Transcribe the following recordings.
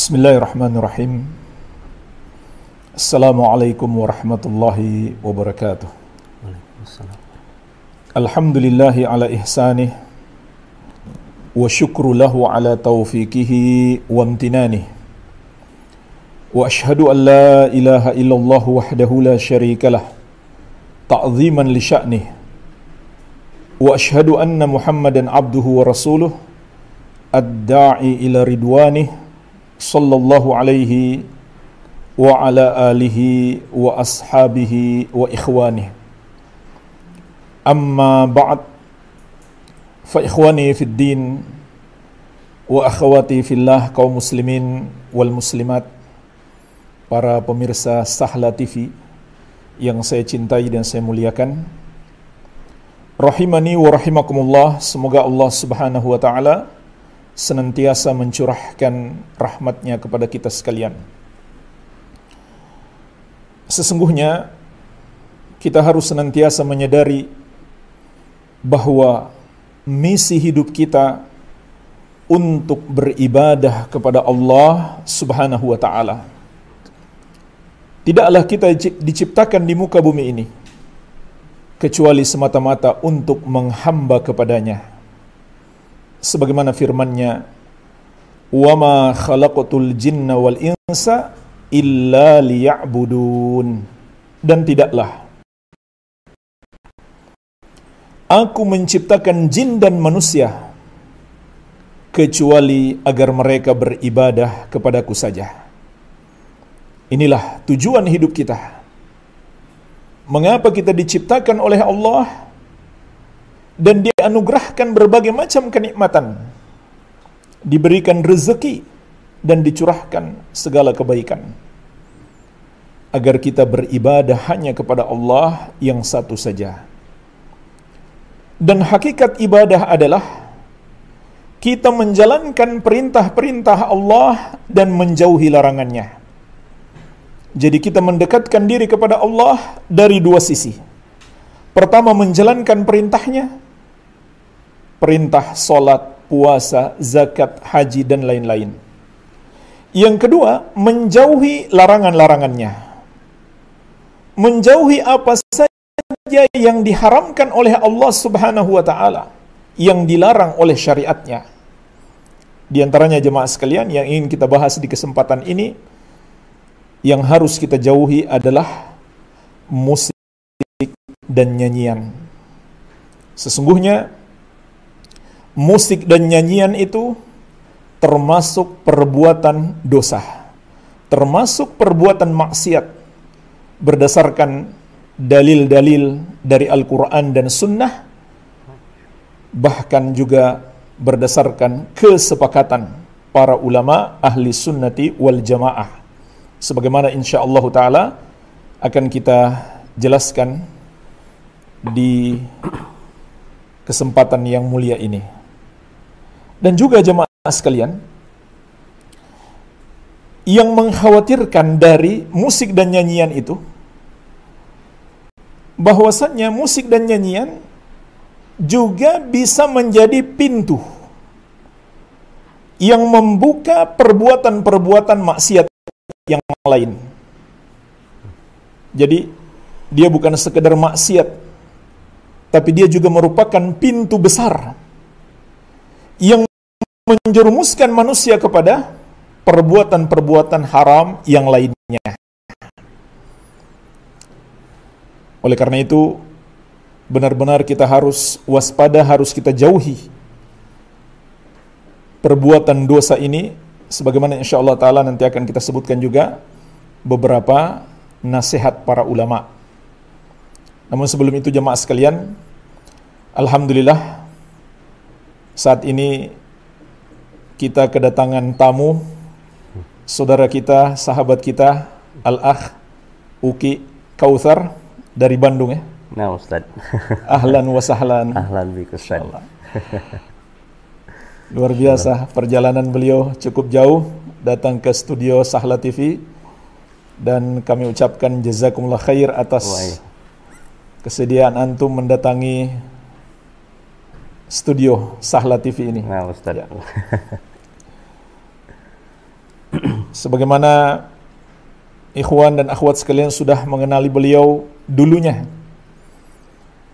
Bismillahirrahmanirrahim. Assalamualaikum warahmatullahi wabarakatuh. Alhamdulillahi ala ihsanih Wa syukru lahu ala taufiqihi wa amtinanih Wa ashhadu an la ilaha illallah wahdahu la syarika lah Ta'ziman li sya'nih Wa ashhadu anna muhammadan abduhu wa rasuluh Ad-da'i ila ridwanih sallallahu alaihi wa ala alihi wa ashabihi wa ikhwani. Amma ba'd fa ikhwani fid din wa akhwati fillah kaum muslimin wal muslimat para pemirsa Sahla TV yang saya cintai dan saya muliakan. Rahimani wa rahimakumullah semoga Allah Subhanahu wa taala senantiasa mencurahkan rahmatnya kepada kita sekalian. Sesungguhnya kita harus senantiasa menyadari bahwa misi hidup kita untuk beribadah kepada Allah Subhanahu wa taala. Tidaklah kita diciptakan di muka bumi ini kecuali semata-mata untuk menghamba kepadanya sebagaimana firman-Nya "Wama khalaqatul jinna wal insa illa liya'budun." Dan tidaklah Aku menciptakan jin dan manusia kecuali agar mereka beribadah kepadaku saja. Inilah tujuan hidup kita. Mengapa kita diciptakan oleh Allah? Dan dianugerahkan berbagai macam kenikmatan. Diberikan rezeki dan dicurahkan segala kebaikan. Agar kita beribadah hanya kepada Allah yang satu saja. Dan hakikat ibadah adalah kita menjalankan perintah-perintah Allah dan menjauhi larangannya. Jadi kita mendekatkan diri kepada Allah dari dua sisi. Pertama menjalankan perintahnya, perintah solat, puasa, zakat, haji, dan lain-lain. Yang kedua, menjauhi larangan-larangannya. Menjauhi apa saja yang diharamkan oleh Allah Subhanahu wa taala, yang dilarang oleh syariatnya. Di antaranya jemaah sekalian yang ingin kita bahas di kesempatan ini yang harus kita jauhi adalah musik dan nyanyian. Sesungguhnya musik dan nyanyian itu termasuk perbuatan dosa, termasuk perbuatan maksiat berdasarkan dalil-dalil dari Al-Quran dan Sunnah, bahkan juga berdasarkan kesepakatan para ulama ahli sunnati wal jamaah. Sebagaimana insya Allah Ta'ala akan kita jelaskan di kesempatan yang mulia ini. Dan juga jemaah sekalian, yang mengkhawatirkan dari musik dan nyanyian itu, bahwasannya musik dan nyanyian juga bisa menjadi pintu yang membuka perbuatan-perbuatan maksiat yang lain. Jadi dia bukan sekedar maksiat, tapi dia juga merupakan pintu besar yang menjerumuskan manusia kepada perbuatan-perbuatan haram yang lainnya. Oleh karena itu, benar-benar kita harus waspada, harus kita jauhi perbuatan dosa ini sebagaimana insya Allah taala nanti akan kita sebutkan juga beberapa nasihat para ulama. Namun sebelum itu jemaah sekalian, alhamdulillah saat ini kita kedatangan tamu saudara kita, sahabat kita, Al-Akh Uki Kautsar dari Bandung ya. Nah, Ustaz. Ahlan wa sahlan. Ahlan bik Ustaz. Luar biasa perjalanan beliau cukup jauh datang ke studio Sahla TV dan kami ucapkan jazakumullah khair atas Wai. kesediaan antum mendatangi studio Sahla TV ini. Nah, Ustaz. Ya. sebagaimana ikhwan dan akhwat sekalian sudah mengenali beliau dulunya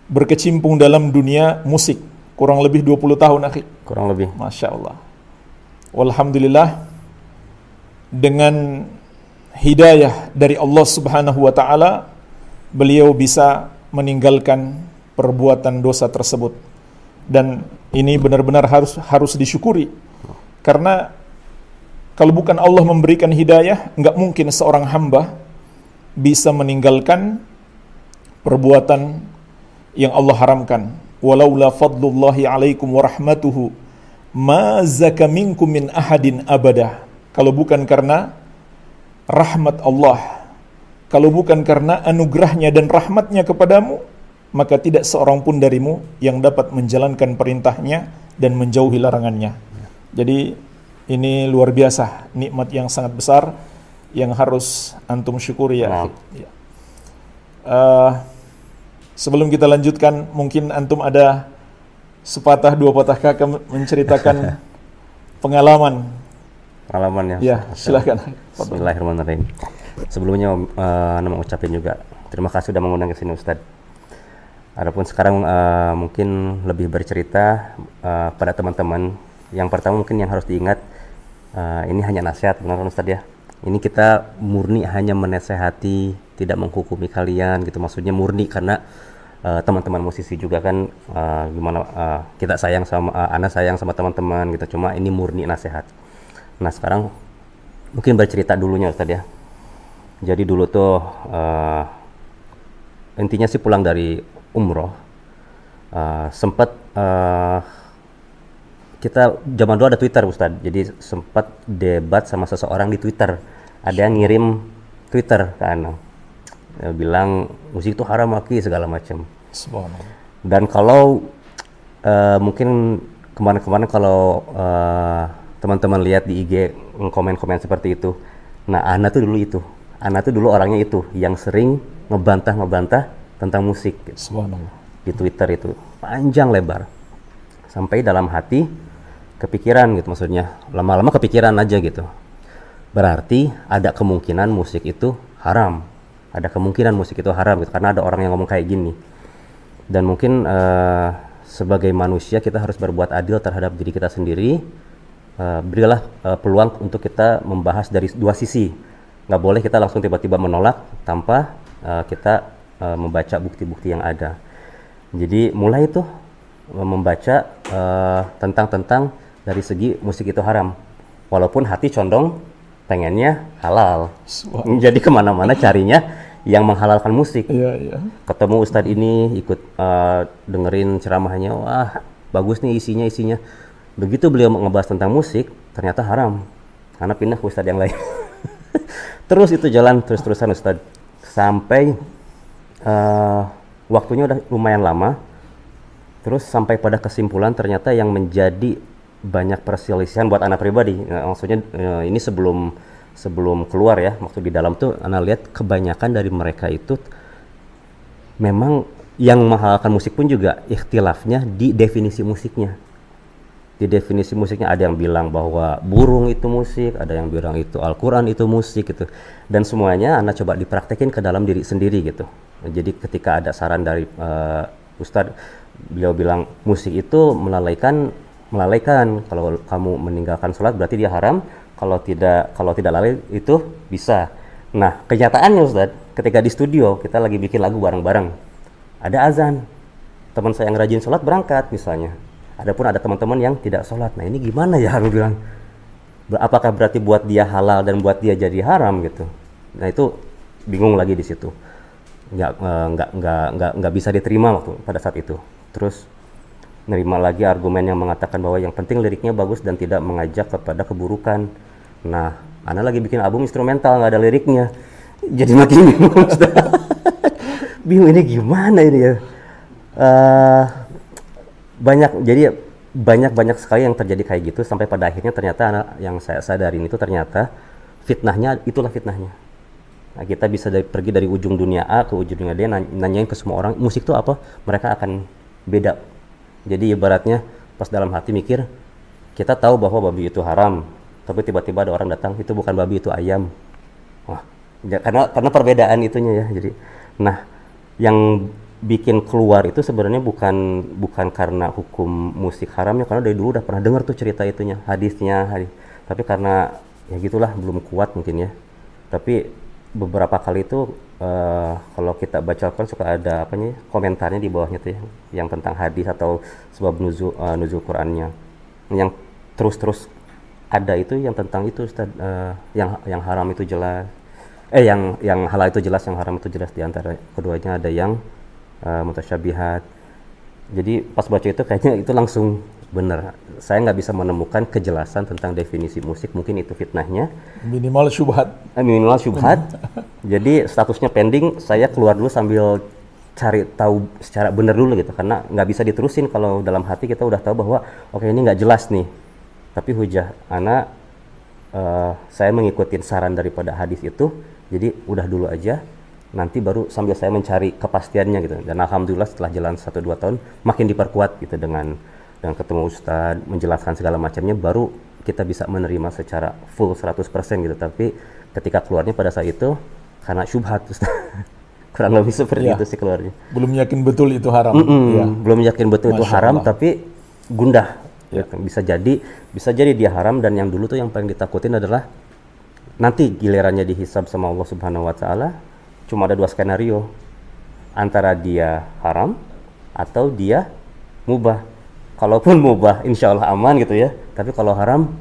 berkecimpung dalam dunia musik kurang lebih 20 tahun akhi. Kurang lebih. Masya Allah. Walhamdulillah dengan hidayah dari Allah subhanahu wa ta'ala beliau bisa meninggalkan perbuatan dosa tersebut. Dan ini benar-benar harus harus disyukuri. Karena kalau bukan Allah memberikan hidayah, nggak mungkin seorang hamba bisa meninggalkan perbuatan yang Allah haramkan. Walaula fadlullahi alaikum wa rahmatuhu ma zaka minkum min ahadin abada. Kalau bukan karena rahmat Allah, kalau bukan karena anugerahnya dan rahmatnya kepadamu, maka tidak seorang pun darimu yang dapat menjalankan perintahnya dan menjauhi larangannya. Jadi ini luar biasa, nikmat yang sangat besar yang harus antum syukuri ya. ya. Uh, sebelum kita lanjutkan, mungkin antum ada sepatah dua patah kata menceritakan pengalaman. Pengalaman ya. Ya, silakan. Bismillahirrahmanirrahim. Sebelumnya uh, nama ucapin juga terima kasih sudah mengundang ke sini Ustadz. Adapun sekarang uh, mungkin lebih bercerita uh, pada teman-teman. Yang pertama mungkin yang harus diingat uh, ini hanya nasihat benar kan Ustadz ya. Ini kita murni hanya menasehati tidak menghukumi kalian gitu. Maksudnya murni karena uh, teman-teman musisi juga kan uh, gimana uh, kita sayang sama uh, anak sayang sama teman-teman gitu. Cuma ini murni nasihat. Nah sekarang mungkin bercerita dulunya Ustadz ya. Jadi dulu tuh uh, intinya sih pulang dari umroh uh, sempat uh, kita zaman dulu ada Twitter Ustad jadi sempat debat sama seseorang di Twitter. Ada yang ngirim Twitter ke Ana. Ya, bilang musik itu haram maki segala macam. Dan kalau uh, mungkin kemarin-kemarin kalau uh, teman-teman lihat di IG komen-komen seperti itu nah Ana tuh dulu itu. Ana tuh dulu orangnya itu yang sering ngebantah-ngebantah tentang musik. Di Twitter itu. Panjang lebar. Sampai dalam hati kepikiran gitu maksudnya. Lama-lama kepikiran aja gitu. Berarti ada kemungkinan musik itu haram. Ada kemungkinan musik itu haram gitu karena ada orang yang ngomong kayak gini. Dan mungkin uh, sebagai manusia kita harus berbuat adil terhadap diri kita sendiri. Uh, berilah uh, peluang untuk kita membahas dari dua sisi. Nggak boleh kita langsung tiba-tiba menolak tanpa uh, kita uh, membaca bukti-bukti yang ada. Jadi mulai itu membaca uh, tentang tentang dari segi musik itu haram. Walaupun hati condong pengennya halal. Wow. Jadi ke mana-mana carinya yang menghalalkan musik. Iya, iya. Ketemu ustadz ini ikut uh, dengerin ceramahnya, wah bagus nih isinya isinya. Begitu beliau ngebahas tentang musik, ternyata haram. Karena pindah ke ustadz yang lain. terus itu jalan terus-terusan ustadz sampai uh, waktunya udah lumayan lama. Terus sampai pada kesimpulan ternyata yang menjadi banyak perselisihan buat anak pribadi. Nah, maksudnya uh, ini sebelum sebelum keluar ya, waktu di dalam tuh anak lihat kebanyakan dari mereka itu memang yang menghalalkan musik pun juga ikhtilafnya di definisi musiknya. Di definisi musiknya ada yang bilang bahwa burung itu musik, ada yang bilang itu Al-Qur'an itu musik gitu. Dan semuanya anak coba dipraktekin ke dalam diri sendiri gitu. Jadi ketika ada saran dari uh, Ustadz beliau bilang musik itu melalaikan melalaikan. Kalau kamu meninggalkan sholat berarti dia haram. Kalau tidak kalau tidak lalai itu bisa. Nah kenyataannya Ustaz ketika di studio kita lagi bikin lagu bareng-bareng. Ada azan. Teman saya yang rajin sholat berangkat misalnya. Adapun ada teman-teman yang tidak sholat. Nah ini gimana ya harus bilang? Apakah berarti buat dia halal dan buat dia jadi haram gitu? Nah itu bingung lagi di situ. Nggak nggak nggak nggak nggak bisa diterima waktu pada saat itu. Terus nerima lagi argumen yang mengatakan bahwa yang penting liriknya bagus dan tidak mengajak kepada keburukan. Nah, Ana lagi bikin album instrumental nggak ada liriknya, jadi makin bingung. bingung ini gimana ini ya? Uh, banyak jadi banyak banyak sekali yang terjadi kayak gitu sampai pada akhirnya ternyata anak yang saya sadarin itu ternyata fitnahnya itulah fitnahnya. Nah, kita bisa dari, pergi dari ujung dunia A ke ujung dunia D nanyain ke semua orang musik itu apa mereka akan beda jadi ibaratnya pas dalam hati mikir, kita tahu bahwa babi itu haram, tapi tiba-tiba ada orang datang itu bukan babi itu ayam. Wah ya, karena karena perbedaan itunya ya jadi. Nah yang bikin keluar itu sebenarnya bukan bukan karena hukum musik haramnya karena dari dulu udah pernah dengar tuh cerita itunya hadisnya hadis. Tapi karena ya gitulah belum kuat mungkin ya. Tapi beberapa kali itu uh, kalau kita baca kan suka ada apa nih komentarnya di bawahnya tuh ya, yang tentang hadis atau sebab nuzul uh, nuzul Qurannya. Yang terus-terus ada itu yang tentang itu uh, yang yang haram itu jelas. Eh yang yang halal itu jelas yang haram itu jelas. Di antara keduanya ada yang uh, mutasyabihat. Jadi pas baca itu kayaknya itu langsung benar. Saya nggak bisa menemukan kejelasan tentang definisi musik. Mungkin itu fitnahnya. Minimal syubhat. Eh, minimal syubhat. Jadi statusnya pending. Saya keluar dulu sambil cari tahu secara benar dulu gitu. Karena nggak bisa diterusin kalau dalam hati kita udah tahu bahwa oke okay, ini nggak jelas nih. Tapi hujah anak uh, saya mengikuti saran daripada hadis itu. Jadi udah dulu aja nanti baru sambil saya mencari kepastiannya gitu dan alhamdulillah setelah jalan satu dua tahun makin diperkuat gitu dengan dengan ketemu ustadz menjelaskan segala macamnya baru kita bisa menerima secara full 100% gitu tapi ketika keluarnya pada saat itu karena syubhat kurang lebih seperti ya. itu sih keluarnya belum yakin betul itu haram mm -mm, ya. belum yakin betul Masya itu haram Allah. tapi gundah ya. bisa jadi bisa jadi dia haram dan yang dulu tuh yang paling ditakutin adalah nanti gilirannya dihisab sama Allah Subhanahu wa taala cuma ada dua skenario antara dia haram atau dia mubah kalaupun mubah insya Allah aman gitu ya. Tapi kalau haram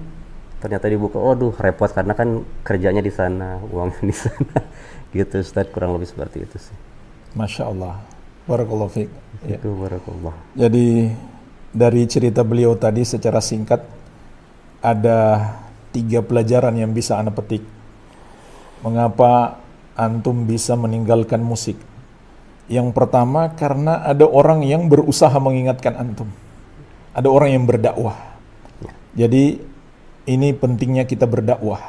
ternyata dibuka. Waduh repot karena kan kerjanya di sana uangnya di sana. Gitu Ustaz kurang lebih seperti itu sih. Masya Allah Barakallah fiqh ya. itu Barakallah. Jadi dari cerita beliau tadi secara singkat ada tiga pelajaran yang bisa anda petik. Mengapa antum bisa meninggalkan musik? Yang pertama karena ada orang yang berusaha mengingatkan antum. Ada orang yang berdakwah. Jadi ini pentingnya kita berdakwah.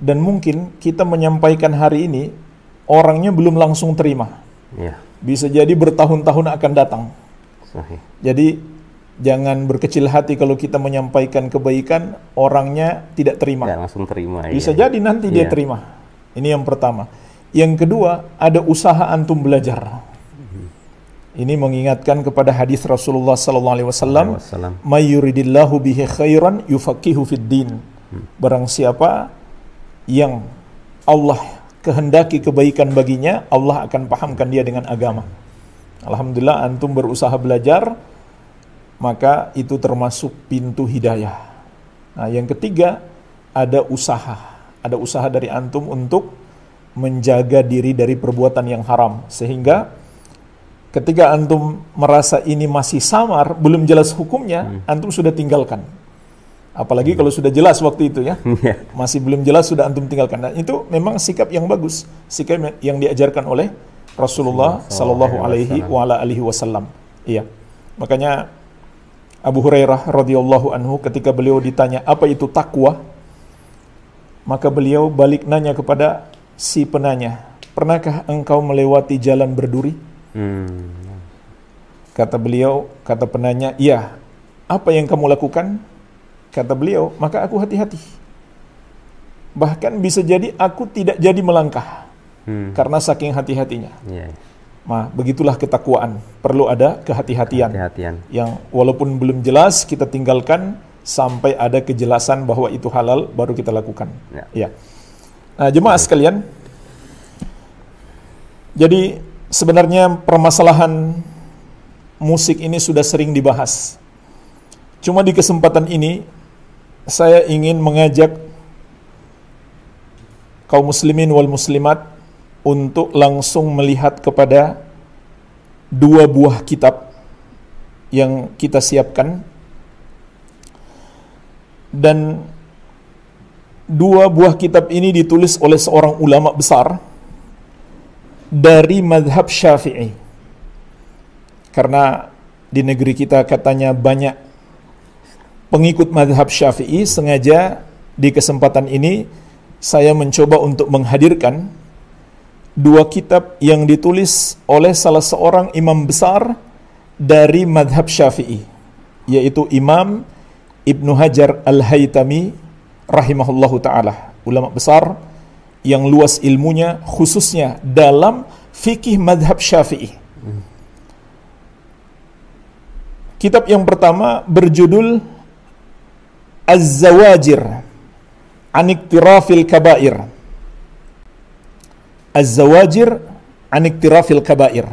Dan mungkin kita menyampaikan hari ini orangnya belum langsung terima. Ya. Bisa jadi bertahun-tahun akan datang. Sahih. Jadi jangan berkecil hati kalau kita menyampaikan kebaikan orangnya tidak terima. Tidak langsung terima. Bisa iya. jadi nanti iya. dia terima. Ini yang pertama. Yang kedua, ada usaha antum belajar. Ini mengingatkan kepada hadis Rasulullah sallallahu alaihi wasallam, "May yuridillahu bihi khairan yufaqihu fid din." Barang siapa yang Allah kehendaki kebaikan baginya, Allah akan pahamkan dia dengan agama. Alhamdulillah antum berusaha belajar, maka itu termasuk pintu hidayah. Nah, yang ketiga ada usaha ada usaha dari antum untuk menjaga diri dari perbuatan yang haram sehingga ketika antum merasa ini masih samar belum jelas hukumnya hmm. antum sudah tinggalkan apalagi hmm. kalau sudah jelas waktu itu ya iya. masih belum jelas sudah antum tinggalkan dan itu memang sikap yang bagus sikap yang diajarkan oleh Rasulullah Sallallahu Alaihi Wasallam iya makanya Abu Hurairah radhiyallahu anhu ketika beliau ditanya apa itu takwa maka beliau balik nanya kepada si penanya, pernahkah engkau melewati jalan berduri? Hmm. Kata beliau, kata penanya, iya. Apa yang kamu lakukan? Kata beliau, maka aku hati-hati. Bahkan bisa jadi aku tidak jadi melangkah. Hmm. Karena saking hati-hatinya. Yeah. Nah, begitulah ketakwaan. Perlu ada kehati-hatian. Kehati-hatian. Yang walaupun belum jelas, kita tinggalkan sampai ada kejelasan bahwa itu halal baru kita lakukan. Ya. ya. Nah, jemaah sekalian, jadi sebenarnya permasalahan musik ini sudah sering dibahas. Cuma di kesempatan ini saya ingin mengajak kaum muslimin wal muslimat untuk langsung melihat kepada dua buah kitab yang kita siapkan dan dua buah kitab ini ditulis oleh seorang ulama besar dari madhab syafi'i. Karena di negeri kita katanya banyak pengikut madhab syafi'i sengaja di kesempatan ini saya mencoba untuk menghadirkan dua kitab yang ditulis oleh salah seorang imam besar dari madhab syafi'i yaitu Imam Ibnu Hajar Al-Haytami rahimahullahu taala, ulama besar yang luas ilmunya khususnya dalam fikih madhab Syafi'i. Kitab yang pertama berjudul Az-Zawajir an Iktirafil Kabair. Az-Zawajir an Iktirafil Kabair.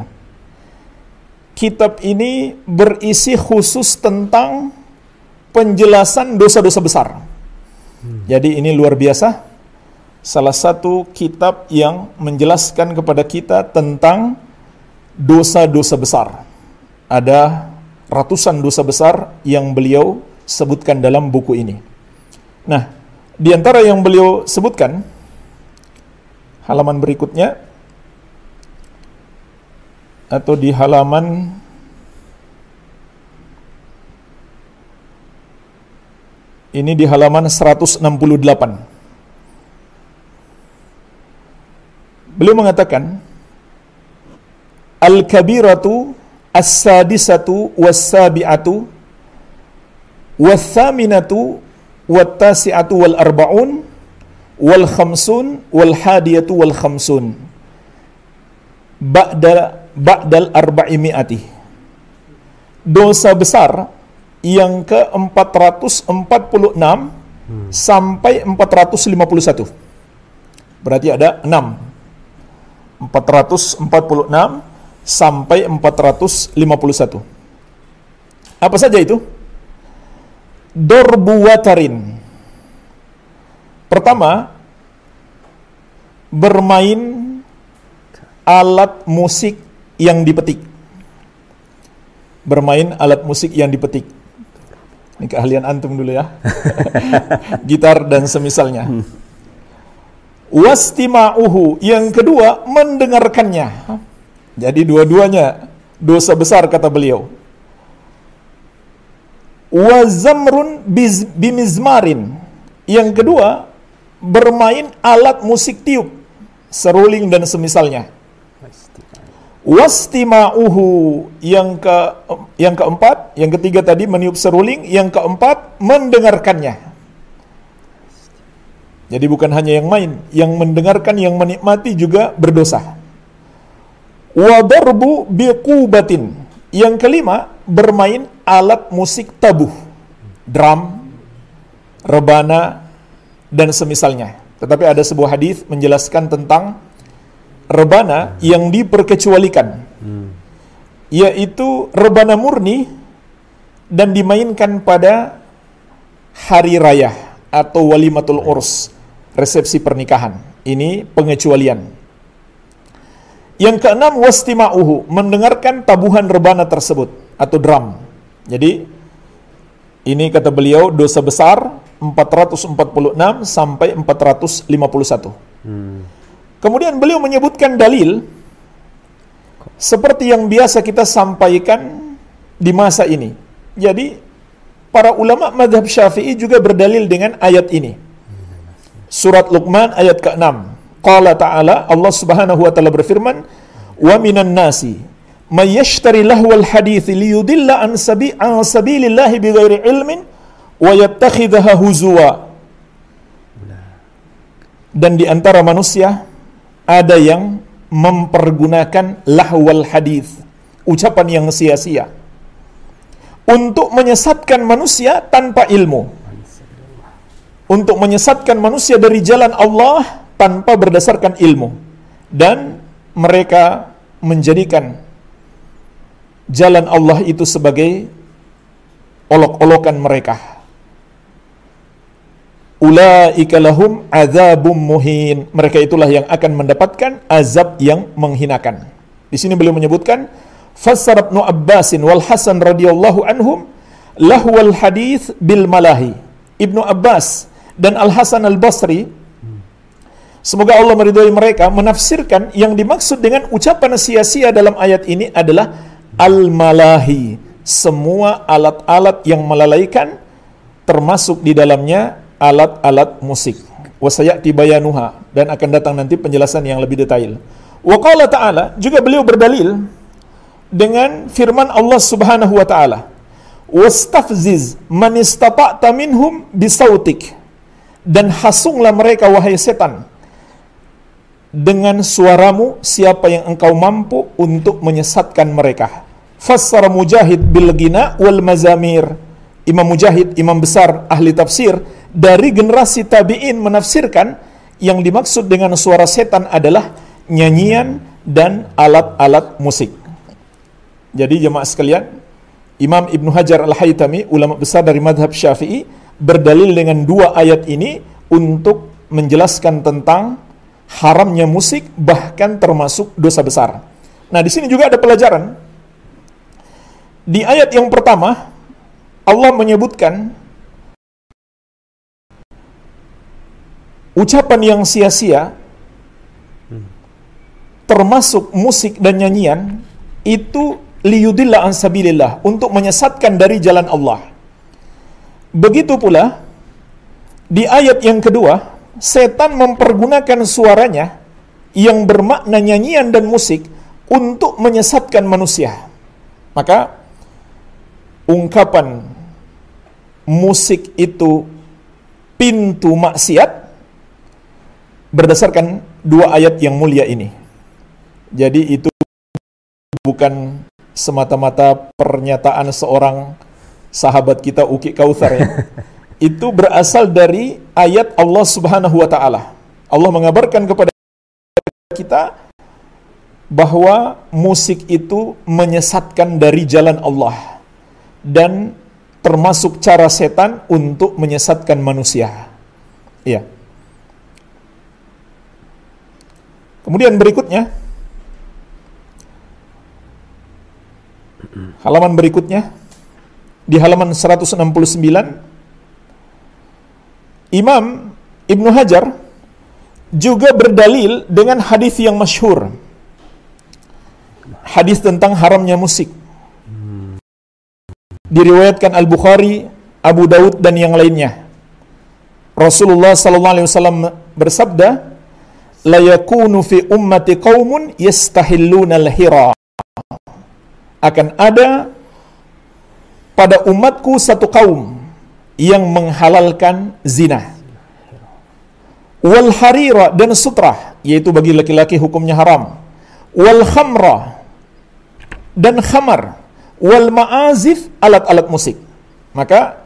Kitab ini berisi khusus tentang penjelasan dosa-dosa besar. Jadi ini luar biasa. Salah satu kitab yang menjelaskan kepada kita tentang dosa-dosa besar. Ada ratusan dosa besar yang beliau sebutkan dalam buku ini. Nah, di antara yang beliau sebutkan halaman berikutnya atau di halaman ini di halaman 168. Beliau mengatakan Al-kabiratu as-sadisatu was-sabi'atu was-saminatu wat-tasi'atu wal arba'un wal khamsun wal hadiyatu wal khamsun ba'da ba'dal arba'imi'ati dosa besar yang ke 446 hmm. sampai 451 berarti ada 6 446 sampai 451. Apa saja itu? Dorbu watarin. Pertama, bermain alat musik yang dipetik. Bermain alat musik yang dipetik. Ini keahlian antum dulu ya. Gitar dan semisalnya. Wastima'uhu. Yang kedua, mendengarkannya jadi dua-duanya dosa besar kata beliau. Wazamrun bimizmarin. Yang kedua, bermain alat musik tiup, seruling dan semisalnya. Wastima'uhu yang ke yang keempat, yang ketiga tadi meniup seruling, yang keempat mendengarkannya. Jadi bukan hanya yang main, yang mendengarkan, yang menikmati juga berdosa. Wadarbu biqubatin. Yang kelima, bermain alat musik tabuh. Drum, rebana, dan semisalnya. Tetapi ada sebuah hadis menjelaskan tentang rebana yang diperkecualikan. Yaitu rebana murni dan dimainkan pada hari raya atau walimatul urs, resepsi pernikahan. Ini pengecualian. Yang keenam wastima'uhu, mendengarkan tabuhan rebana tersebut atau drum. Jadi ini kata beliau dosa besar 446 sampai 451. Hmm. Kemudian beliau menyebutkan dalil seperti yang biasa kita sampaikan di masa ini. Jadi para ulama madhab syafi'i juga berdalil dengan ayat ini. Surat Luqman ayat ke-6. Qala ta'ala Allah Subhanahu wa taala berfirman, "Wa minan nasi may yashtari lahwal hadits liyudilla an sabi sabilillahi bighairi ilmin wa yattakhidhaha huzwa." Dan di antara manusia ada yang mempergunakan lahwal hadis, ucapan yang sia-sia untuk menyesatkan manusia tanpa ilmu. Untuk menyesatkan manusia dari jalan Allah tanpa berdasarkan ilmu dan mereka menjadikan jalan Allah itu sebagai olok-olokan mereka. Ulaika lahum azabum muhin. Mereka itulah yang akan mendapatkan azab yang menghinakan. Di sini beliau menyebutkan Fassar Ibnu Abbasin wal Hasan radhiyallahu anhum lahwal hadis bil malahi. Ibnu Abbas dan Al Hasan Al Basri Semoga Allah meridhai mereka menafsirkan yang dimaksud dengan ucapan sia-sia dalam ayat ini adalah al-malahi. Semua alat-alat yang melalaikan termasuk di dalamnya alat-alat musik. Wasayati bayanuha dan akan datang nanti penjelasan yang lebih detail. Wa qala ta'ala juga beliau berdalil dengan firman Allah Subhanahu wa taala. Wastafziz man istata'ta minhum bisautik dan hasunglah mereka wahai setan dengan suaramu siapa yang engkau mampu untuk menyesatkan mereka. Fassara Mujahid bil gina wal mazamir. Imam Mujahid, imam besar ahli tafsir dari generasi tabi'in menafsirkan yang dimaksud dengan suara setan adalah nyanyian dan alat-alat musik. Jadi jemaah sekalian, Imam Ibnu Hajar Al-Haytami, ulama besar dari madhab Syafi'i, berdalil dengan dua ayat ini untuk menjelaskan tentang haramnya musik bahkan termasuk dosa besar. Nah, di sini juga ada pelajaran. Di ayat yang pertama Allah menyebutkan ucapan yang sia-sia termasuk musik dan nyanyian itu liyudillah an sabilillah untuk menyesatkan dari jalan Allah. Begitu pula di ayat yang kedua setan mempergunakan suaranya yang bermakna nyanyian dan musik untuk menyesatkan manusia. Maka ungkapan musik itu pintu maksiat berdasarkan dua ayat yang mulia ini. Jadi itu bukan semata-mata pernyataan seorang sahabat kita Uki Kautsar ya. itu berasal dari ayat Allah Subhanahu wa taala. Allah mengabarkan kepada kita bahwa musik itu menyesatkan dari jalan Allah dan termasuk cara setan untuk menyesatkan manusia. Iya. Kemudian berikutnya halaman berikutnya di halaman 169 Imam Ibnu Hajar juga berdalil dengan hadis yang masyhur. Hadis tentang haramnya musik. Diriwayatkan Al-Bukhari, Abu Daud dan yang lainnya. Rasulullah sallallahu alaihi wasallam bersabda, "La yakunu fi ummati qaumun yastahilluna al-hira." Akan ada pada umatku satu kaum yang menghalalkan zina. Wal harira dan sutra, yaitu bagi laki-laki hukumnya haram. Wal khamra dan khamar. Wal ma'azif alat-alat musik. Maka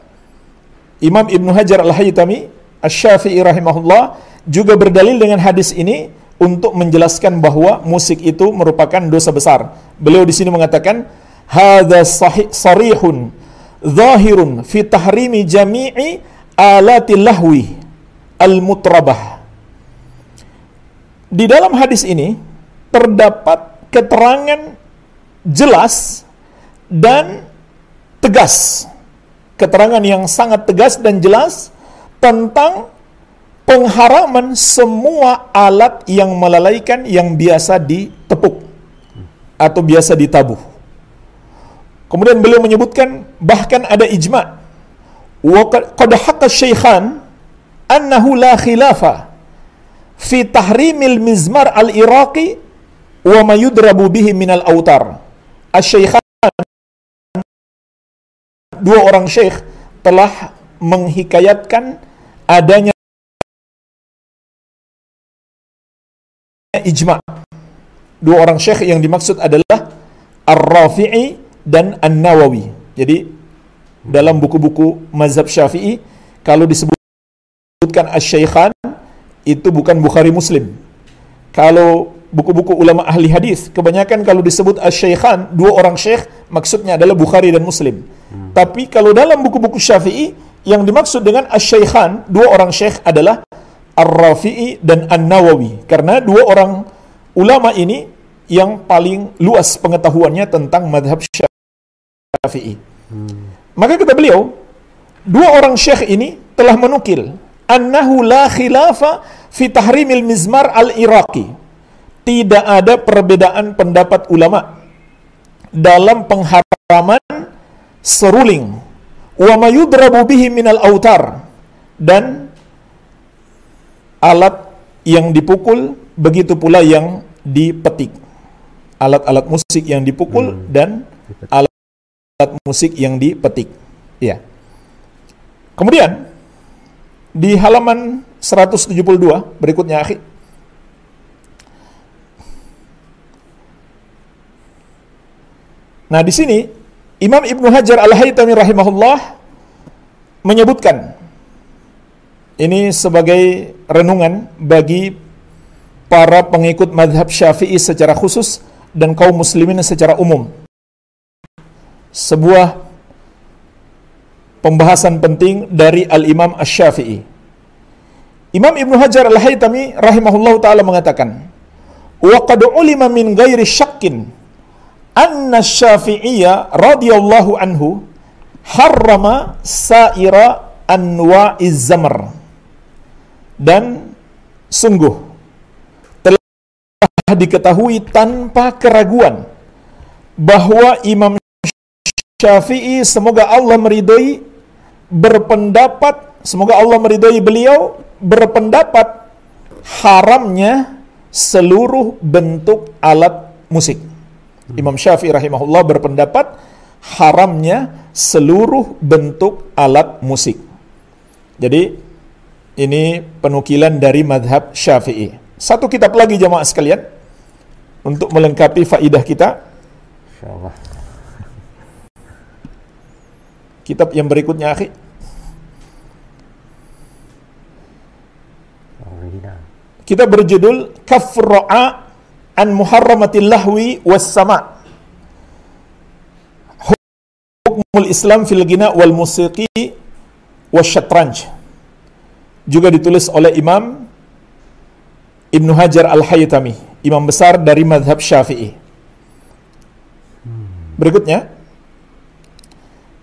Imam Ibnu Hajar Al-Haytami Asy-Syafi'i rahimahullah juga berdalil dengan hadis ini untuk menjelaskan bahwa musik itu merupakan dosa besar. Beliau di sini mengatakan hadza sahih sarihun zahirun fi tahrimi jami'i alatil lahwi al-mutrabah. Di dalam hadis ini terdapat keterangan jelas dan tegas. Keterangan yang sangat tegas dan jelas tentang pengharaman semua alat yang melalaikan yang biasa ditepuk atau biasa ditabuh. Kemudian beliau menyebutkan bahkan ada ijma. Wa qad haqqa syaikhan annahu la khilafa fi tahrimil mizmar al-iraqi wa ma yudrabu bihi minal autar. Asy-syaikhan dua orang syekh telah menghikayatkan adanya ijma. Dua orang syekh yang dimaksud adalah Ar-Rafi'i dan An-Nawawi. Jadi dalam buku-buku mazhab Syafi'i kalau disebutkan Asy-Syaikhan itu bukan Bukhari Muslim. Kalau buku-buku ulama ahli hadis, kebanyakan kalau disebut Asy-Syaikhan, dua orang syekh maksudnya adalah Bukhari dan Muslim. Hmm. Tapi kalau dalam buku-buku Syafi'i yang dimaksud dengan Asy-Syaikhan, dua orang syekh adalah Ar-Rafi'i dan An-Nawawi. Karena dua orang ulama ini yang paling luas pengetahuannya tentang madhab Syafi'i. Syafi'i. Hmm. Maka kata beliau, dua orang syekh ini telah menukil annahu la khilafa fi tahrimil mizmar al-iraqi. Tidak ada perbedaan pendapat ulama dalam pengharaman seruling wa mayudrabu bihi minal autar dan alat yang dipukul begitu pula yang dipetik alat-alat musik yang dipukul hmm. dan alat alat musik yang dipetik. Ya. Kemudian Di halaman 172 berikutnya akhi. Nah, di sini Imam Ibnu Hajar Al-Haytami rahimahullah menyebutkan ini sebagai renungan bagi para pengikut madhab syafi'i secara khusus dan kaum muslimin secara umum. Sebuah pembahasan penting dari Al-Imam Ash-Syafi'i. Imam Ibnu Hajar Al-Haytami rahimahullah taala mengatakan, "Wa qad ulima min ghairi syakkin anna Syafi'iyya radhiyallahu anhu harrama sa'ira anwa'iz zamr." Dan sungguh telah diketahui tanpa keraguan bahwa Imam Syafi'i semoga Allah meridhoi berpendapat semoga Allah meridhoi beliau berpendapat haramnya seluruh bentuk alat musik. Imam Syafi'i rahimahullah berpendapat haramnya seluruh bentuk alat musik. Jadi ini penukilan dari madhab Syafi'i. Satu kitab lagi jamaah sekalian untuk melengkapi faidah kita. Insyaallah. Kitab yang berikutnya, akhi. Kita berjudul Kafra'a an Muharramatil Lahwi was Sama. Hukmul Islam fil Gina wal Musiqi was Syatranj. Juga ditulis oleh Imam Ibnu Hajar Al-Haytami, imam besar dari madhab Syafi'i. Berikutnya,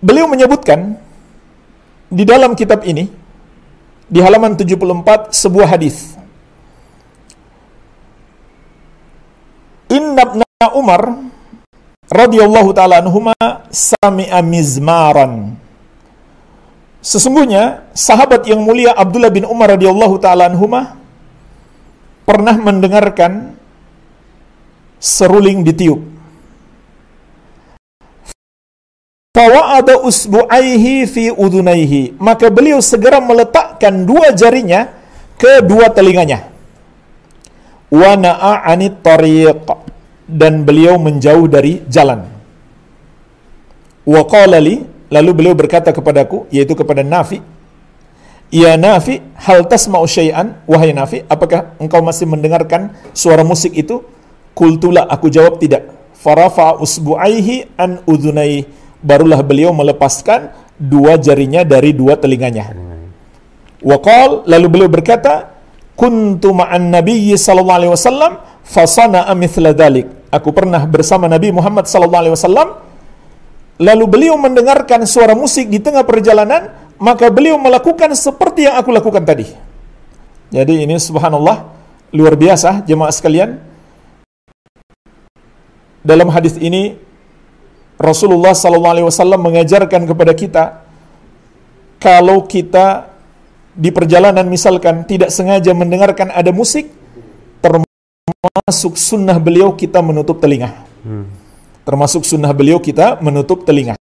beliau menyebutkan di dalam kitab ini di halaman 74 sebuah hadis. Inna Umar radhiyallahu taala anhuma sami'a mizmaran. Sesungguhnya sahabat yang mulia Abdullah bin Umar radhiyallahu taala anhuma pernah mendengarkan seruling ditiup. Fawa'ada usbu'aihi fi udunaihi. Maka beliau segera meletakkan dua jarinya ke dua telinganya. Wa na'a'anit tariq. Dan beliau menjauh dari jalan. Wa qala li, lalu beliau berkata kepadaku, yaitu kepada Nafi, Ya Nafi, hal tasma'u syai'an, wahai Nafi, apakah engkau masih mendengarkan suara musik itu? Kultula, aku jawab tidak. Farafa usbu'aihi an udunaihi barulah beliau melepaskan dua jarinya dari dua telinganya. Waqal lalu beliau berkata, "Kuntu ma'an Nabi sallallahu alaihi wasallam fasana'a mithla dhalik." Aku pernah bersama Nabi Muhammad sallallahu alaihi wasallam lalu beliau mendengarkan suara musik di tengah perjalanan, maka beliau melakukan seperti yang aku lakukan tadi. Jadi ini subhanallah luar biasa jemaah sekalian. Dalam hadis ini Rasulullah SAW mengajarkan kepada kita kalau kita di perjalanan misalkan tidak sengaja mendengarkan ada musik termasuk sunnah beliau kita menutup telinga. Hmm. termasuk sunnah beliau kita menutup telinga.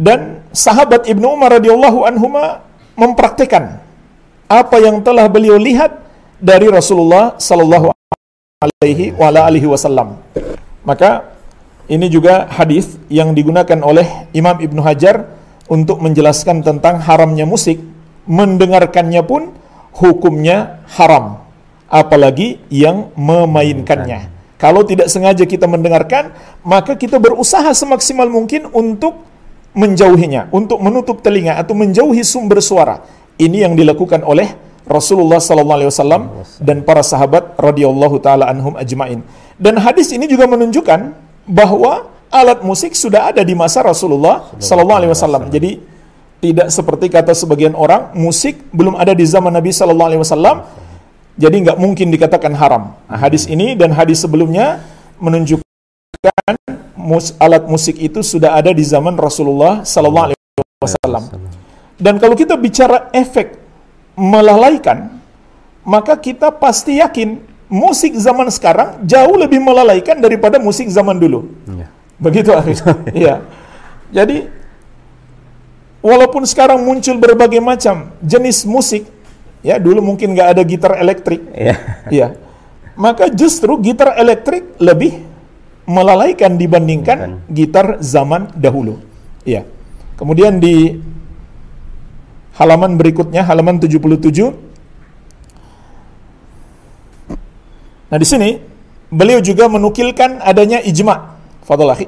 Dan sahabat Ibnu Umar radhiyallahu anhuma mempraktikkan apa yang telah beliau lihat dari Rasulullah sallallahu alaihi wasallam. Maka ini juga hadis yang digunakan oleh Imam Ibnu Hajar untuk menjelaskan tentang haramnya musik. Mendengarkannya pun hukumnya haram. Apalagi yang memainkannya. Kalau tidak sengaja kita mendengarkan, maka kita berusaha semaksimal mungkin untuk menjauhinya, untuk menutup telinga atau menjauhi sumber suara. Ini yang dilakukan oleh Rasulullah SAW dan para sahabat radhiyallahu taala anhum ajmain. Dan hadis ini juga menunjukkan bahwa alat musik sudah ada di masa Rasulullah Sallallahu Alaihi Wasallam. Jadi tidak seperti kata sebagian orang musik belum ada di zaman Nabi Sallallahu Alaihi Wasallam. Jadi nggak mungkin dikatakan haram. Nah, hadis ini dan hadis sebelumnya menunjukkan mus alat musik itu sudah ada di zaman Rasulullah Sallallahu Alaihi Wasallam. Dan kalau kita bicara efek melalaikan, maka kita pasti yakin musik zaman sekarang jauh lebih melalaikan daripada musik zaman dulu. Ya. Begitu akhirnya. Iya. Jadi walaupun sekarang muncul berbagai macam jenis musik, ya dulu mungkin nggak ada gitar elektrik, Iya. ya, maka justru gitar elektrik lebih melalaikan dibandingkan gitar zaman dahulu. Ya. Kemudian di halaman berikutnya, halaman 77. Nah, di sini beliau juga menukilkan adanya ijma. Fadol akhi.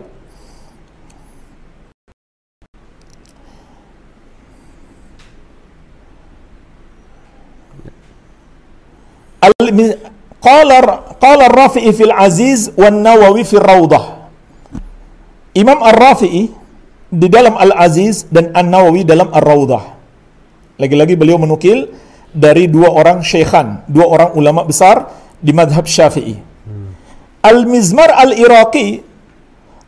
Al- Qala qala Rafi'i fil Aziz wan Nawawi fil Rawdah. Imam Ar-Rafi'i di dalam Al-Aziz dan An-Nawawi dalam Ar-Rawdah. Lagi-lagi beliau menukil dari dua orang syekhan, dua orang ulama besar di madhab Syafi'i. Al-Mizmar Al-Iraqi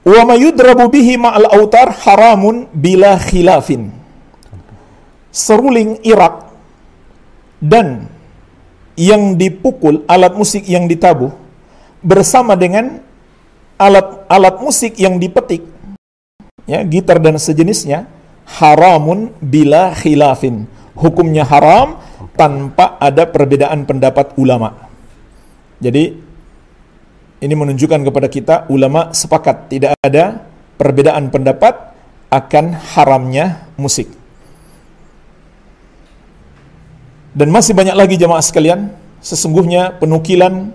wa ma yudrabu bihi ma'al autar haramun bila khilafin. Seruling Irak dan yang dipukul, alat musik yang ditabuh bersama dengan alat-alat musik yang dipetik ya gitar dan sejenisnya haramun bila khilafin hukumnya haram tanpa ada perbedaan pendapat ulama jadi ini menunjukkan kepada kita ulama sepakat tidak ada perbedaan pendapat akan haramnya musik dan masih banyak lagi jemaah sekalian sesungguhnya penukilan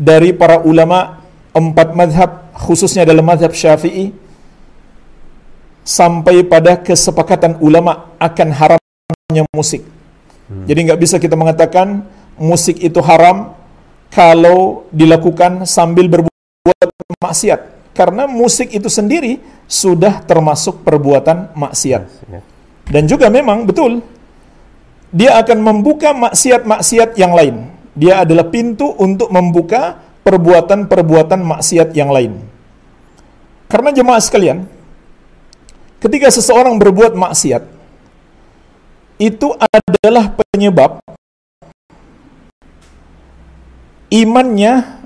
dari para ulama empat madhab khususnya dalam madhab syafi'i sampai pada kesepakatan ulama akan haramnya musik. Jadi nggak bisa kita mengatakan musik itu haram kalau dilakukan sambil berbuat maksiat. Karena musik itu sendiri sudah termasuk perbuatan maksiat. Dan juga memang betul dia akan membuka maksiat-maksiat yang lain. Dia adalah pintu untuk membuka perbuatan-perbuatan maksiat yang lain. Karena jemaah sekalian, ketika seseorang berbuat maksiat, itu adalah penyebab imannya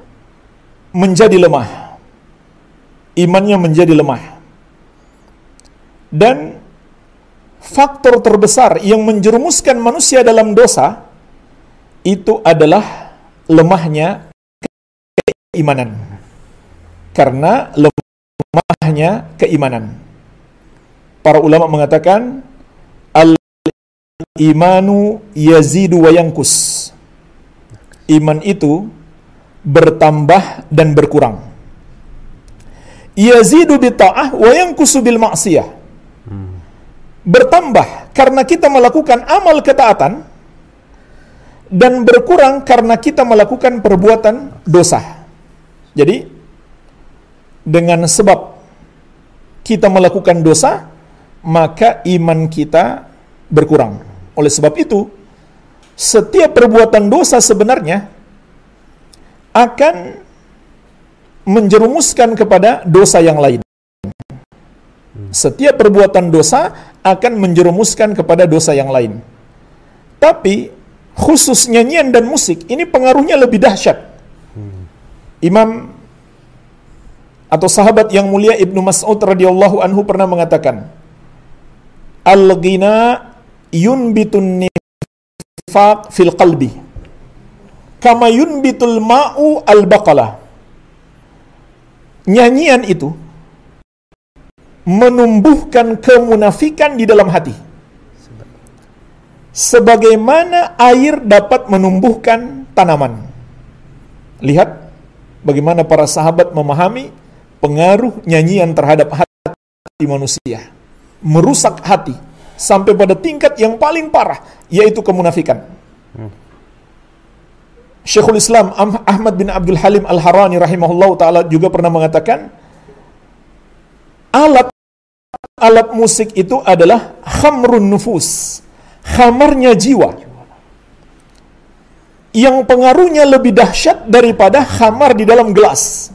menjadi lemah. Imannya menjadi lemah. Dan faktor terbesar yang menjerumuskan manusia dalam dosa itu adalah lemahnya keimanan. Karena lemahnya keimanan. Para ulama mengatakan al-imanu yazidu wa yankus. Iman itu bertambah dan berkurang. Yazidu bi ta'ah wa yankusu bil ma'siyah. Bertambah karena kita melakukan amal ketaatan dan berkurang karena kita melakukan perbuatan dosa. Jadi dengan sebab kita melakukan dosa, maka iman kita berkurang. Oleh sebab itu, setiap perbuatan dosa sebenarnya akan menjerumuskan kepada dosa yang lain. Setiap perbuatan dosa akan menjerumuskan kepada dosa yang lain. Tapi khusus nyanyian dan musik ini pengaruhnya lebih dahsyat. Imam atau sahabat yang mulia Ibnu Mas'ud radhiyallahu anhu pernah mengatakan, "Al-ghina yunbitun nifaq fil qalbi kama yunbitul ma'u al-baqalah." Nyanyian itu menumbuhkan kemunafikan di dalam hati. Sebagaimana air dapat menumbuhkan tanaman. Lihat bagaimana para sahabat memahami pengaruh nyanyian terhadap hati manusia. Merusak hati sampai pada tingkat yang paling parah yaitu kemunafikan. Syekhul Islam Ahmad bin Abdul Halim Al-Harani rahimahullah taala juga pernah mengatakan alat alat musik itu adalah khamrun nufus, khamarnya jiwa. Yang pengaruhnya lebih dahsyat daripada khamar di dalam gelas.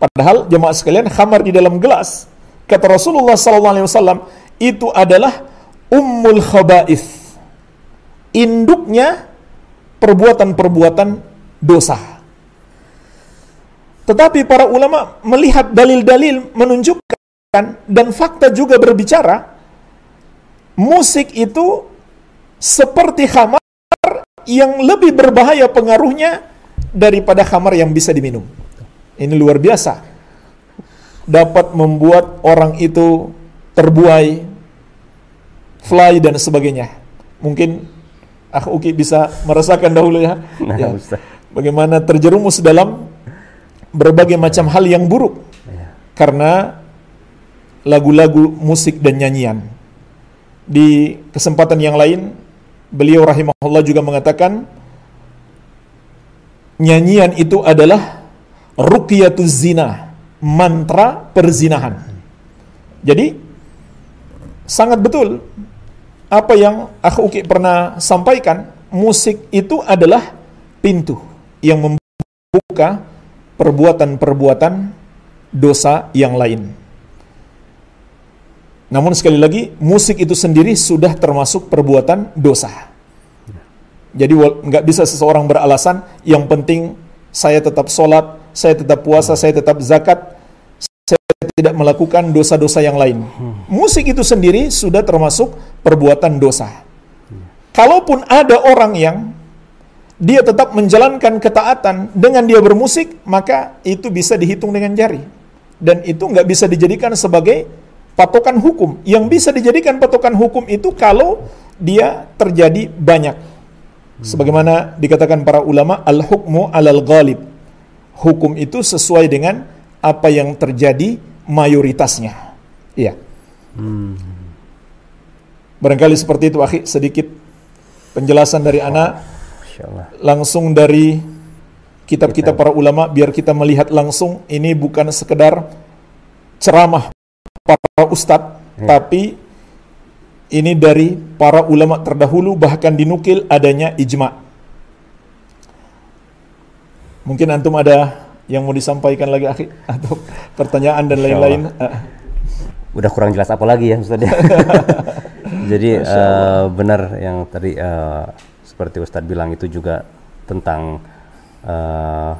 Padahal jemaah sekalian, khamar di dalam gelas kata Rasulullah SAW itu adalah ummul khaba'ith. Induknya perbuatan-perbuatan dosa. Tetapi para ulama melihat dalil-dalil menunjukkan dan fakta juga berbicara musik itu seperti khamar yang lebih berbahaya pengaruhnya daripada khamar yang bisa diminum. Ini luar biasa. Dapat membuat orang itu terbuai, fly dan sebagainya. Mungkin Ah Uki bisa merasakan dahulu ya. Nah, ya. Ustaz. Bagaimana terjerumus dalam berbagai macam hal yang buruk Ya. karena lagu-lagu musik dan nyanyian. Di kesempatan yang lain, beliau rahimahullah juga mengatakan nyanyian itu adalah ruqyatuz zina, mantra perzinahan. Jadi sangat betul apa yang Akh Uki pernah sampaikan, musik itu adalah pintu yang membuka perbuatan-perbuatan dosa yang lain. Namun sekali lagi, musik itu sendiri sudah termasuk perbuatan dosa. Jadi nggak bisa seseorang beralasan, yang penting saya tetap sholat, saya tetap puasa, saya tetap zakat, saya tidak melakukan dosa-dosa yang lain. Musik itu sendiri sudah termasuk perbuatan dosa. Kalaupun ada orang yang dia tetap menjalankan ketaatan dengan dia bermusik, maka itu bisa dihitung dengan jari. Dan itu nggak bisa dijadikan sebagai patokan hukum. Yang bisa dijadikan patokan hukum itu kalau dia terjadi banyak. Sebagaimana dikatakan para ulama, al-hukmu alal ghalib. Hukum itu sesuai dengan apa yang terjadi mayoritasnya. Iya. Barangkali seperti itu, akhi, sedikit penjelasan dari anak Allah. langsung dari kitab-kitab para ulama biar kita melihat langsung ini bukan sekedar ceramah para ustadz tapi ini dari para ulama terdahulu bahkan dinukil adanya ijma. Mungkin antum ada yang mau disampaikan lagi akhi atau pertanyaan dan lain-lain? Udah kurang jelas apa lagi ya Ustaz ya. Jadi eh, benar yang tadi eh, seperti Ustadz bilang itu juga tentang eh,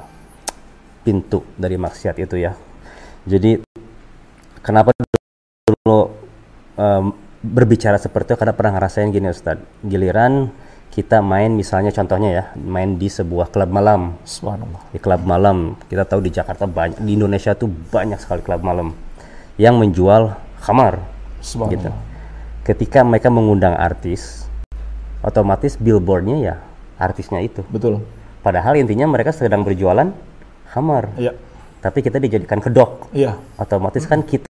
pintu dari maksiat itu ya. Jadi kenapa dulu em, berbicara seperti itu? Karena pernah ngerasain gini Ustadz. Giliran kita main misalnya contohnya ya, main di sebuah klub malam. Subhanallah. Di klub malam. Kita tahu di Jakarta banyak di Indonesia tuh banyak sekali klub malam yang menjual subhanallah. Gitu ketika mereka mengundang artis otomatis billboardnya ya artisnya itu. Betul. Padahal intinya mereka sedang berjualan khamar iya. Tapi kita dijadikan kedok. Iya. Otomatis kan kita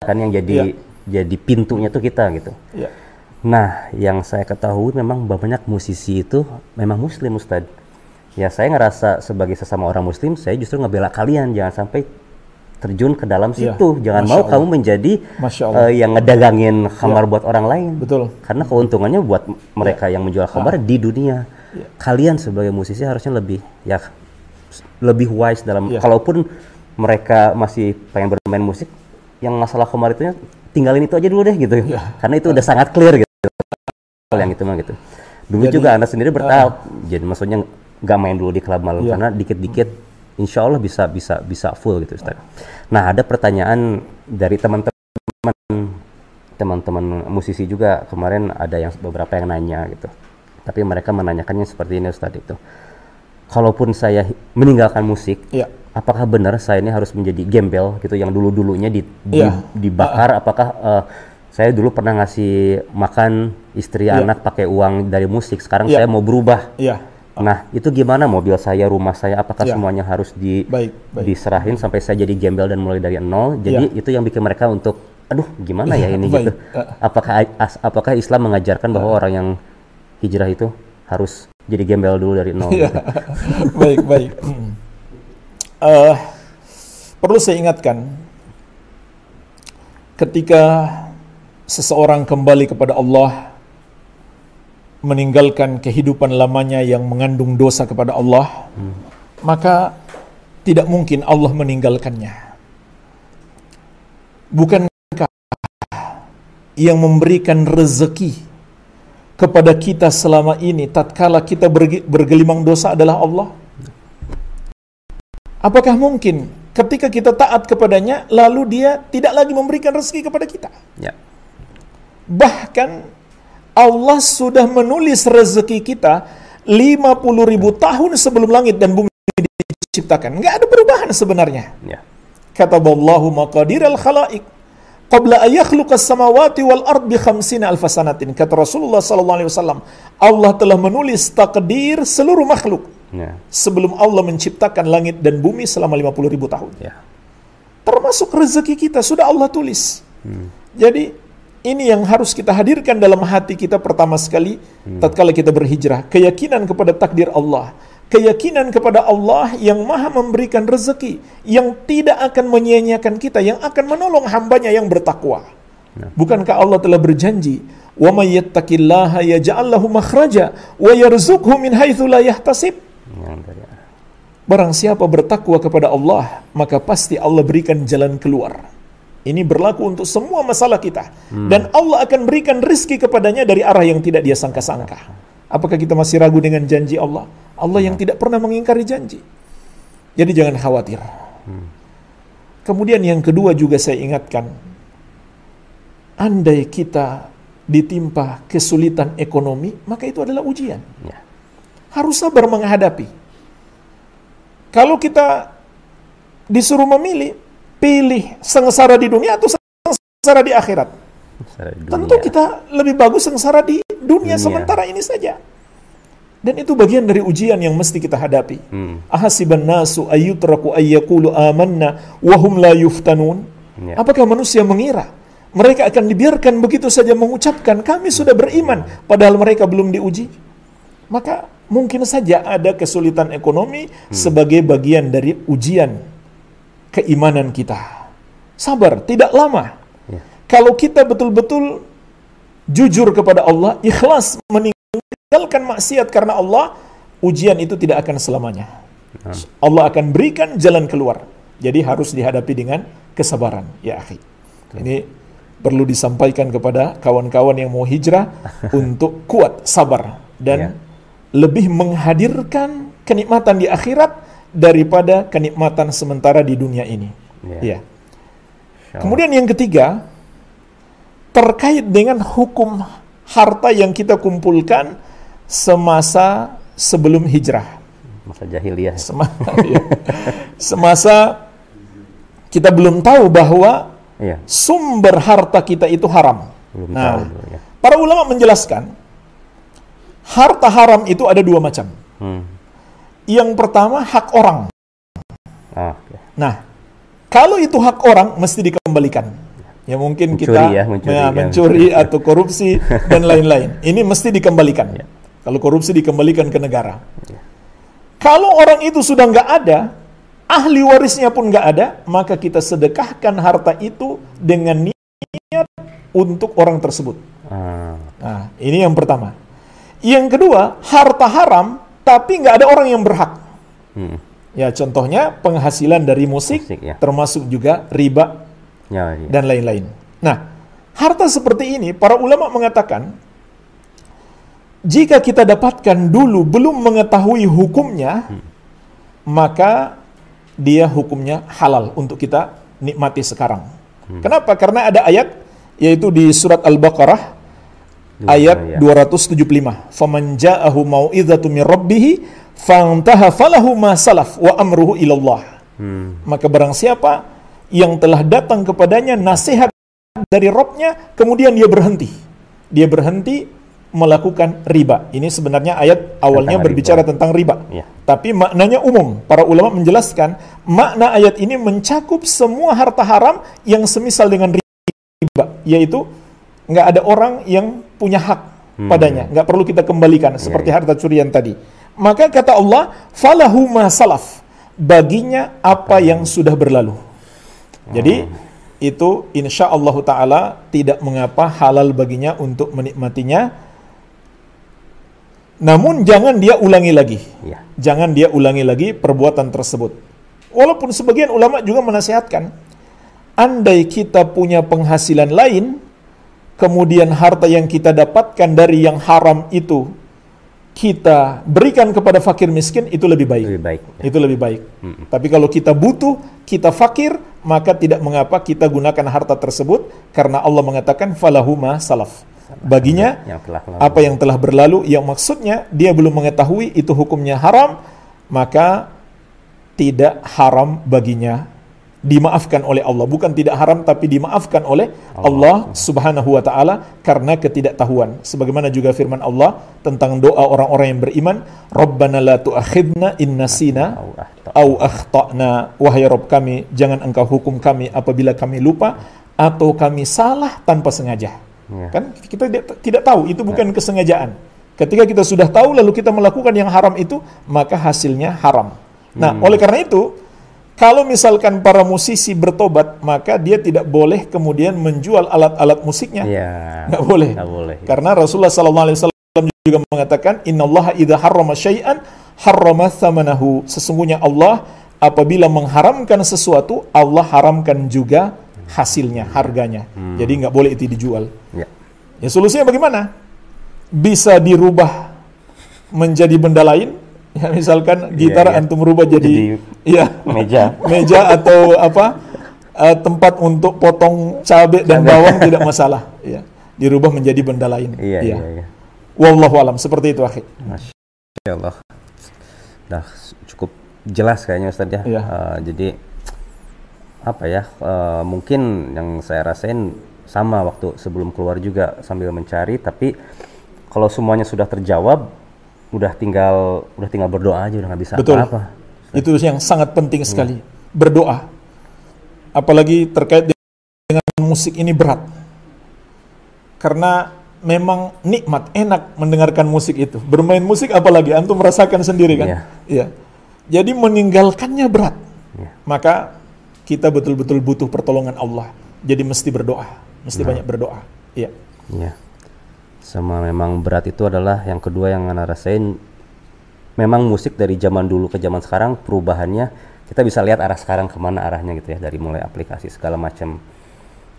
kan yang jadi Iya. jadi pintunya tuh kita gitu. Iya. Nah, yang saya ketahui memang banyak musisi itu memang muslim Ustad. Ya saya ngerasa sebagai sesama orang muslim, saya justru ngebela kalian jangan sampai terjun ke dalam Iya, situ. Jangan Masya mau Allah. kamu menjadi. Iya. eh, yang ngedagangin khamar buat orang lain. betul Karena keuntungannya buat mereka yang menjual khamar Ah. di dunia. Iya. Kalian sebagai musisi harusnya lebih ya lebih wise dalam Iya. kalaupun mereka masih pengen bermain musik, yang masalah khamar itu tinggalin itu aja dulu deh gitu. Iya. Karena itu udah sangat clear gitu. Yang itu mah gitu. Dulu Jadi, juga anda sendiri bertahap. Jadi maksudnya nggak main dulu di klub malam Iya. karena dikit-dikit insya Allah bisa bisa bisa full gitu Ustaz. Nah ada pertanyaan dari teman-teman teman-teman musisi juga kemarin ada yang beberapa yang nanya gitu. Tapi mereka menanyakannya seperti ini Ustaz itu. Kalaupun saya meninggalkan musik, iya apakah benar saya ini harus menjadi gembel gitu yang dulu-dulunya di, di- Iya. dibakar apakah eh, saya dulu pernah ngasih makan istri Iya. anak pakai uang dari musik sekarang Iya. saya mau berubah iya nah itu gimana mobil saya rumah saya apakah Iya. semuanya harus di baik baik diserahin sampai saya jadi gembel dan mulai dari nol jadi Iya. itu yang bikin mereka untuk aduh gimana ya ini Baik. gitu apakah as- apakah Islam mengajarkan bahwa orang yang hijrah itu harus jadi gembel dulu dari nol Iya. gitu? baik, baik. Eh, perlu saya ingatkan, ketika seseorang kembali kepada Allah, meninggalkan kehidupan lamanya yang mengandung dosa kepada Allah, maka tidak mungkin Allah meninggalkannya. Bukankah yang memberikan rezeki kepada kita selama ini tatkala kita berge- bergelimang dosa adalah Allah? Apakah mungkin ketika kita taat kepadanya lalu dia tidak lagi memberikan rezeki kepada kita? ya Bahkan Allah sudah menulis rezeki kita 50 ribu tahun sebelum langit dan bumi diciptakan. Nggak ada perubahan sebenarnya. Ya. Kata Allah maqadir al khalaik qabla ayakhluqa samawati wal ard bi khamsina alfasanatin. Kata Rasulullah sallallahu alaihi wasallam, Allah telah menulis takdir seluruh makhluk Ya. sebelum Allah menciptakan langit dan bumi selama 50 ribu tahun. Ya. Termasuk rezeki kita sudah Allah tulis. Jadi ini yang harus kita hadirkan dalam hati kita pertama sekali tatkala kita berhijrah, keyakinan kepada takdir Allah, keyakinan kepada Allah yang Maha memberikan rezeki, yang tidak akan menyia-nyiakan kita, yang akan menolong hambanya yang bertakwa. Bukankah Allah telah berjanji, "Wa may yattaqillaha yaj'al lahu makhraja wa yarzuqhu min haitsu la yahtasib." Dari Barang siapa bertakwa kepada Allah, maka pasti Allah berikan jalan keluar. Ini berlaku untuk semua masalah kita. Dan Allah akan berikan rizki kepadanya dari arah yang tidak dia sangka-sangka. Apakah kita masih ragu dengan janji Allah? Allah yang tidak pernah mengingkari janji. Jadi jangan khawatir. Kemudian yang kedua juga saya ingatkan. Andai kita ditimpa kesulitan ekonomi, maka itu adalah ujian ya. harus sabar menghadapi. Kalau kita disuruh memilih, pilih sengsara di dunia atau sengsara di akhirat. Secara dunia. Tentu kita lebih bagus sengsara di dunia, Dunia. sementara ini saja. Dan itu bagian dari ujian yang mesti kita hadapi. Hmm. Ahasiban nasu ayyutraku ayyakulu amanna wahum la yuftanun. Ya. Apakah manusia mengira mereka akan dibiarkan begitu saja mengucapkan kami sudah beriman padahal mereka belum diuji? Maka mungkin saja ada kesulitan ekonomi sebagai bagian dari ujian keimanan kita. Sabar, tidak lama. Ya. Kalau kita betul-betul jujur kepada Allah, ikhlas meninggalkan maksiat karena Allah, ujian itu tidak akan selamanya. Allah akan berikan jalan keluar. Jadi harus dihadapi dengan kesabaran, ya akhi. Ini perlu disampaikan kepada kawan-kawan yang mau hijrah untuk kuat, sabar dan Ya. lebih menghadirkan kenikmatan di akhirat daripada kenikmatan sementara di dunia ini. Ya. Ya. Allah. Kemudian yang ketiga terkait dengan hukum harta yang kita kumpulkan semasa sebelum hijrah. masa jahiliyah. Sema- ya. Semasa kita belum tahu bahwa Iya. sumber harta kita itu haram. Belum Nah, tahu ya. Para ulama menjelaskan harta haram itu ada dua macam. Hmm. Yang pertama hak orang. Ah, oke. Nah, kalau itu hak orang mesti dikembalikan. Ya mungkin Mencuri kita ya, mencuri ya, ya. mencuri atau korupsi dan lain-lain. Ini mesti dikembalikan. Ya. Kalau korupsi dikembalikan ke negara. Kalau orang itu sudah nggak ada, ahli warisnya pun nggak ada, maka kita sedekahkan harta itu dengan niat untuk orang tersebut. Ah, Nah, ini yang pertama. Yang kedua, harta haram tapi nggak ada orang yang berhak. hmm. Ya, contohnya penghasilan dari musik, Musik, ya. termasuk juga riba Ya, iya. dan lain-lain. Nah, harta seperti ini para ulama mengatakan jika kita dapatkan dulu belum mengetahui hukumnya, maka dia hukumnya halal untuk kita nikmati sekarang. Kenapa? Karena ada ayat yaitu di surat Al-Baqarah ayat ya. 275. Faman ja'ahu mau'izatu min rabbih fantaha falahu ma salaf wa amruhu ilallah. Hmm. Maka barang siapa yang telah datang kepadanya nasihat dari Robnya, kemudian dia berhenti. Dia berhenti melakukan riba. Ini sebenarnya ayat awalnya Tentang berbicara riba. tentang riba. Ya. Tapi maknanya umum. Para ulama menjelaskan makna ayat ini mencakup semua harta haram yang semisal dengan riba, yaitu nggak ada orang yang punya hak padanya, nggak perlu kita kembalikan seperti iya. harta curian tadi. Maka kata Allah, falahu salaf, baginya apa yang sudah berlalu. Jadi itu insya Allah Taala tidak mengapa halal baginya untuk menikmatinya. Namun jangan dia ulangi lagi. Ya. Jangan dia ulangi lagi perbuatan tersebut. Walaupun sebagian ulama juga menasihatkan, andai kita punya penghasilan lain, kemudian harta yang kita dapatkan dari yang haram itu kita berikan kepada fakir miskin itu lebih baik. Lebih baik. Itu lebih baik. Tapi kalau kita butuh, kita fakir, maka tidak mengapa kita gunakan harta tersebut karena Allah mengatakan falahuma salaf. Baginya yang telah lalu. apa yang telah berlalu yang maksudnya dia belum mengetahui itu hukumnya haram, maka tidak haram baginya dimaafkan oleh Allah. Bukan tidak haram tapi dimaafkan oleh Allah, Subhanahu wa taala karena ketidaktahuan. Sebagaimana juga firman Allah tentang doa orang-orang yang beriman Rabbana la tu'akhidna in nasina Au akhta. au akhtana. Wahai Rabb kami jangan engkau hukum kami apabila kami lupa atau kami salah tanpa sengaja. Ya. kan kita tidak, tidak tahu itu bukan kesengajaan. Ketika kita sudah tahu lalu kita melakukan yang haram itu maka hasilnya haram. Nah oleh karena itu kalau misalkan para musisi bertobat maka dia tidak boleh kemudian menjual alat-alat musiknya. Iya. nggak boleh. Nggak boleh. karena Rasulullah SAW juga mengatakan Innallaha idha harrama syai'an harrama thamanahu. Sesungguhnya Allah apabila mengharamkan sesuatu Allah haramkan juga hasilnya harganya. Jadi nggak boleh itu dijual. Ya. ya solusinya bagaimana? Bisa dirubah menjadi benda lain ya misalkan gitar iya. antum rubah jadi, Jadi ya Meja. meja atau apa eh, tempat untuk potong cabai dan bawang tidak masalah ya dirubah menjadi benda lain Iya, Ya. iya, iya. wallahu alam seperti itu akhi Masya Allah. Dah cukup jelas kayaknya Ustadz ya. Iya. Eh, jadi apa ya? eh, mungkin yang saya rasain sama waktu sebelum keluar juga sambil mencari, tapi kalau semuanya sudah terjawab, udah tinggal udah tinggal berdoa aja udah nggak bisa betul apa-apa. itu yang sangat penting sekali berdoa apalagi terkait dengan musik ini berat karena memang nikmat enak mendengarkan musik itu bermain musik apalagi antum merasakan sendiri kan Iya. Iya. jadi meninggalkannya berat Iya. maka kita betul-betul butuh pertolongan Allah jadi mesti berdoa mesti Nah. banyak berdoa iya Iya. Sama memang berat itu adalah yang kedua yang Ana rasain memang musik dari zaman dulu ke zaman sekarang perubahannya kita bisa lihat arah sekarang ke mana arahnya gitu ya dari mulai aplikasi segala macam.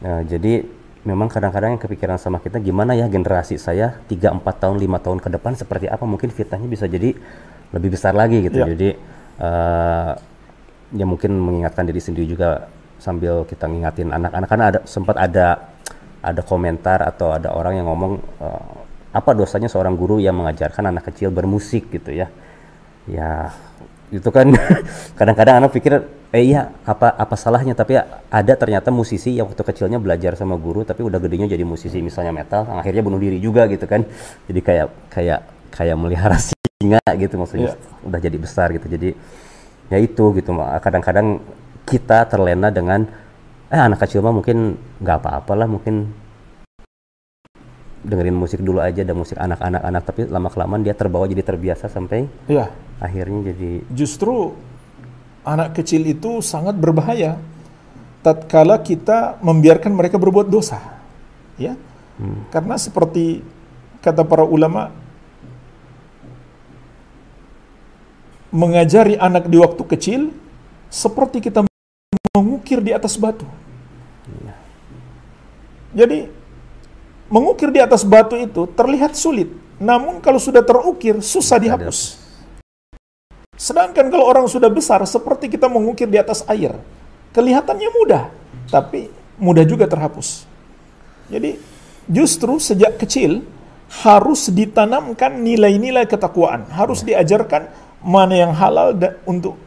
Nah, jadi memang kadang-kadang yang kepikiran sama kita gimana ya generasi saya 3 4 tahun 5 tahun ke depan seperti apa mungkin fitnahnya bisa jadi lebih besar lagi gitu. Iya. Jadi eh, ya mungkin mengingatkan diri sendiri juga sambil kita ngingatin anak-anak karena ada sempat ada ada komentar atau ada orang yang ngomong eh, apa dosanya seorang guru yang mengajarkan anak kecil bermusik gitu ya? Ya itu kan kadang-kadang anak pikir eh iya apa apa salahnya? Tapi ada ternyata musisi yang waktu kecilnya belajar sama guru tapi udah gedenya jadi musisi misalnya metal akhirnya bunuh diri juga gitu kan. Jadi kayak kayak kayak melihara singa gitu maksudnya. Iya. udah jadi besar gitu. Jadi ya itu gitu kadang-kadang kita terlena dengan eh anak kecil mah mungkin nggak apa-apalah mungkin dengerin musik dulu aja ada musik anak-anak anak tapi lama kelamaan dia terbawa jadi terbiasa sampai iya. akhirnya jadi justru anak kecil itu sangat berbahaya. Tatkala kita membiarkan mereka berbuat dosa ya. Karena seperti kata para ulama mengajari anak di waktu kecil seperti kita mengukir di atas batu jadi mengukir di atas batu itu terlihat sulit namun kalau sudah terukir susah dihapus Sedangkan kalau orang sudah besar, seperti kita mengukir di atas air, kelihatannya mudah, tapi mudah juga terhapus. Jadi, justru sejak kecil harus ditanamkan nilai-nilai ketakwaan, harus diajarkan mana yang halal untuk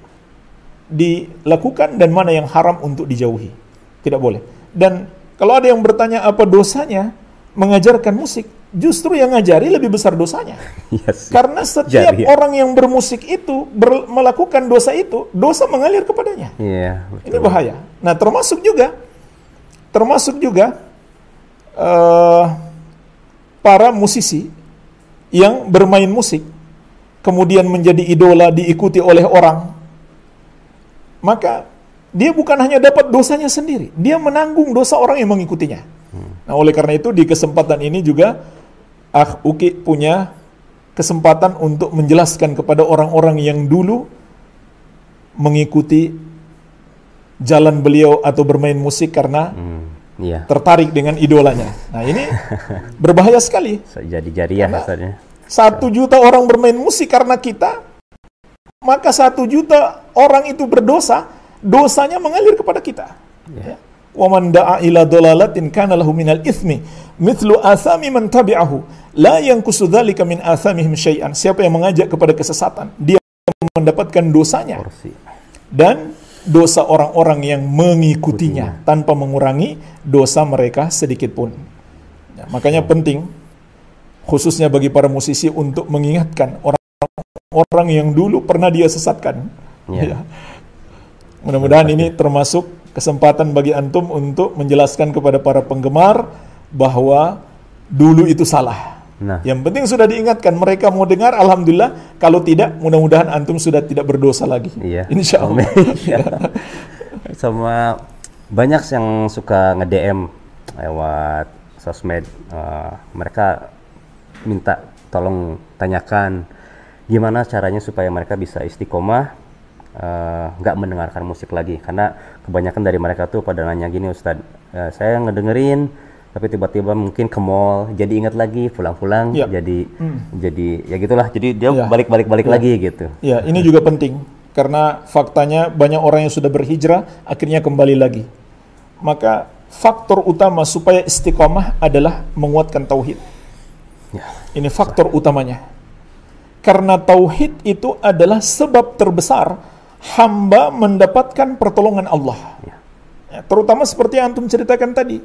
dilakukan dan mana yang haram untuk dijauhi. Tidak boleh. Dan kalau ada yang bertanya apa dosanya mengajarkan musik, justru yang ngajari lebih besar dosanya. Iya sih. Karena setiap Jadi, ya. orang yang bermusik itu ber- melakukan dosa itu, dosa mengalir kepadanya. Iya, Ini bahaya. Nah, termasuk juga termasuk juga eh, para musisi yang bermain musik kemudian menjadi idola diikuti oleh orang. Maka dia bukan hanya dapat dosanya sendiri, dia menanggung dosa orang yang mengikutinya. Nah, oleh karena itu di kesempatan ini juga Ah Uki punya kesempatan untuk menjelaskan kepada orang-orang yang dulu mengikuti jalan beliau atau bermain musik karena Hmm, iya. tertarik dengan idolanya. Nah ini berbahaya sekali. Jadi jariah asalnya. Satu juta orang bermain musik karena kita, maka satu juta orang itu berdosa, dosanya mengalir kepada kita. Ya. Wa man da'a ila dolalatin kana lahu minal ithmi mithlu athami man tabi'ahu la yankusu dzalika min athamihim syai'an. Siapa yang mengajak kepada kesesatan, dia mendapatkan dosanya. Dan dosa orang-orang yang mengikutinya tanpa mengurangi dosa mereka sedikit pun. Ya, makanya penting khususnya bagi para musisi untuk mengingatkan orang-orang yang dulu pernah dia sesatkan. Ya. Ya. Mudah-mudahan ini termasuk kesempatan bagi antum untuk menjelaskan kepada para penggemar bahwa dulu itu salah. Nah, Yang penting sudah diingatkan mereka mau dengar alhamdulillah kalau tidak mudah-mudahan antum sudah tidak berdosa lagi. iya. Insya Allah. Iya. Sama banyak yang suka nge-DM lewat sosmed. eh, mereka minta tolong tanyakan gimana caranya supaya mereka bisa istiqomah eh, nggak mendengarkan musik lagi karena kebanyakan dari mereka tuh pada nanya gini Ustadz eh, saya ngedengerin tapi tiba-tiba mungkin ke mall jadi ingat lagi pulang-pulang Ya. jadi jadi ya gitulah jadi dia Ya. balik-balik balik Ya. lagi gitu Ya, ini juga penting karena faktanya banyak orang yang sudah berhijrah akhirnya kembali lagi. Maka faktor utama supaya istiqomah adalah menguatkan tauhid. ya Ini faktor utamanya. Karena tauhid itu adalah sebab terbesar hamba mendapatkan pertolongan Allah. Ya. Ya, terutama seperti yang antum ceritakan tadi.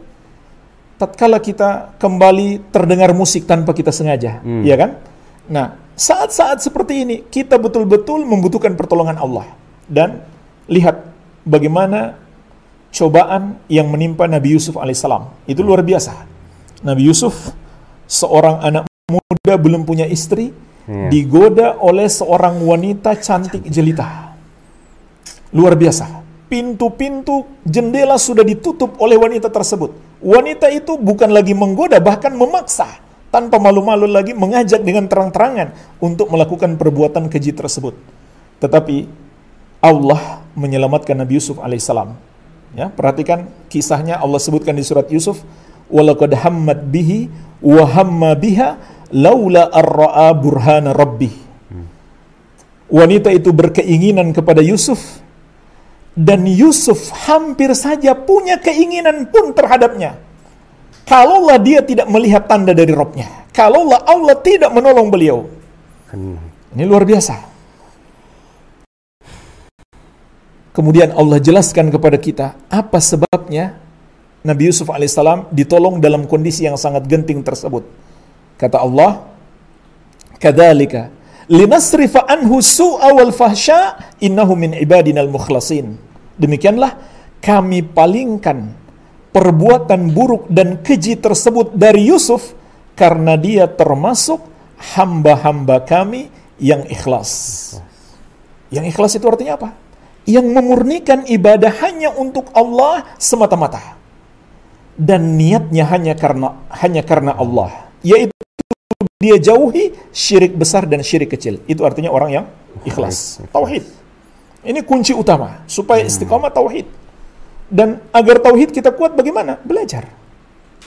Tatkala kita kembali terdengar musik tanpa kita sengaja, Hmm. ya kan? Nah, saat-saat seperti ini kita betul-betul membutuhkan pertolongan Allah. Dan lihat bagaimana cobaan yang menimpa Nabi Yusuf alaihissalam. Itu luar biasa. Nabi Yusuf seorang anak muda belum punya istri, Iya. digoda oleh seorang wanita cantik jelita. Luar biasa. Pintu-pintu jendela sudah ditutup oleh wanita tersebut. Wanita itu bukan lagi menggoda, bahkan memaksa. Tanpa malu-malu lagi mengajak dengan terang-terangan untuk melakukan perbuatan keji tersebut. Tetapi Allah menyelamatkan Nabi Yusuf alaihissalam. Ya, perhatikan kisahnya Allah sebutkan di surat Yusuf, "Walaqad hammat bihi wa hamma biha laula ar-ra'a burhana rabbih." Wanita itu berkeinginan kepada Yusuf dan Yusuf hampir saja punya keinginan pun terhadapnya. Kalaulah dia tidak melihat tanda dari Robnya, kalaulah Allah tidak menolong beliau, kan ini luar biasa. Kemudian Allah jelaskan kepada kita apa sebabnya Nabi Yusuf alaihissalam ditolong dalam kondisi yang sangat genting tersebut. Kata Allah, "Kadzalika linasrifa anhu su'a wal fahsya innahu min ibadinal mukhlasin." Demikianlah kami palingkan perbuatan buruk dan keji tersebut dari Yusuf karena dia termasuk hamba-hamba kami yang ikhlas. Yang ikhlas itu artinya apa? Yang memurnikan ibadah hanya untuk Allah semata-mata. Dan niatnya hanya karena hanya karena Allah, yaitu dia jauhi syirik besar dan syirik kecil. Itu artinya orang yang ikhlas. Tauhid. Ini kunci utama supaya istiqamah tauhid. Dan agar tauhid kita kuat bagaimana? Belajar.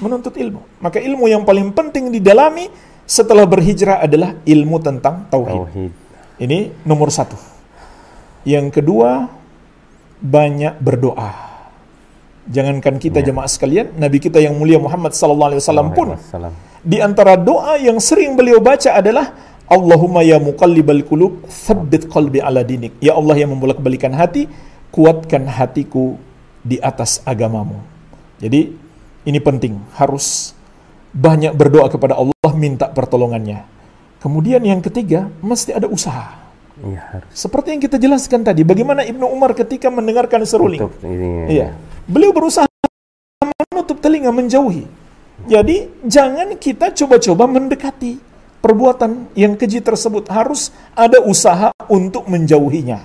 Menuntut ilmu. Maka ilmu yang paling penting didalami setelah berhijrah adalah ilmu tentang tauhid. tauhid Ini nomor satu. Yang kedua, banyak berdoa. Jangankan kita jemaah sekalian, Nabi kita yang mulia Muhammad sallallahu alaihi wasallam pun di antara doa yang sering beliau baca adalah Allahumma ya muqallibal qulub, tsabbit qalbi ala dinik. Ya Allah yang membolak-balikan hati, kuatkan hatiku di atas agamamu. Jadi ini penting, harus banyak berdoa kepada Allah minta pertolongannya. Kemudian yang ketiga, mesti ada usaha. iya harus Seperti yang kita jelaskan tadi, bagaimana Ibnu Umar ketika mendengarkan seruling. tutup ini Iya. Beliau berusaha menutup telinga, menjauhi. Jadi, jangan kita coba-coba mendekati perbuatan yang keji tersebut. Harus ada usaha untuk menjauhinya.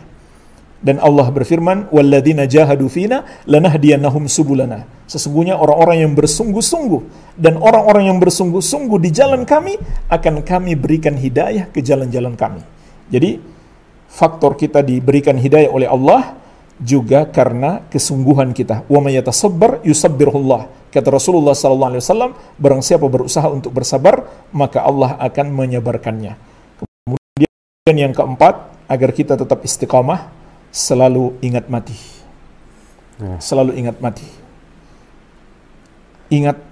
Dan Allah berfirman, "Walladzina jahadu fina lanahdiyannahum subulana." Sesungguhnya orang-orang yang bersungguh-sungguh dan orang-orang yang bersungguh-sungguh di jalan kami akan kami berikan hidayah ke jalan-jalan kami. Jadi, faktor kita diberikan hidayah oleh Allah juga karena kesungguhan kita. Wa yatasabbar yusabbirullah. Kata Rasulullah sallallahu alaihi wasallam, barang siapa berusaha untuk bersabar, maka Allah akan menyabarkannya. Kemudian yang keempat, agar kita tetap istiqamah, selalu ingat mati. Ya. Selalu ingat mati. Ingat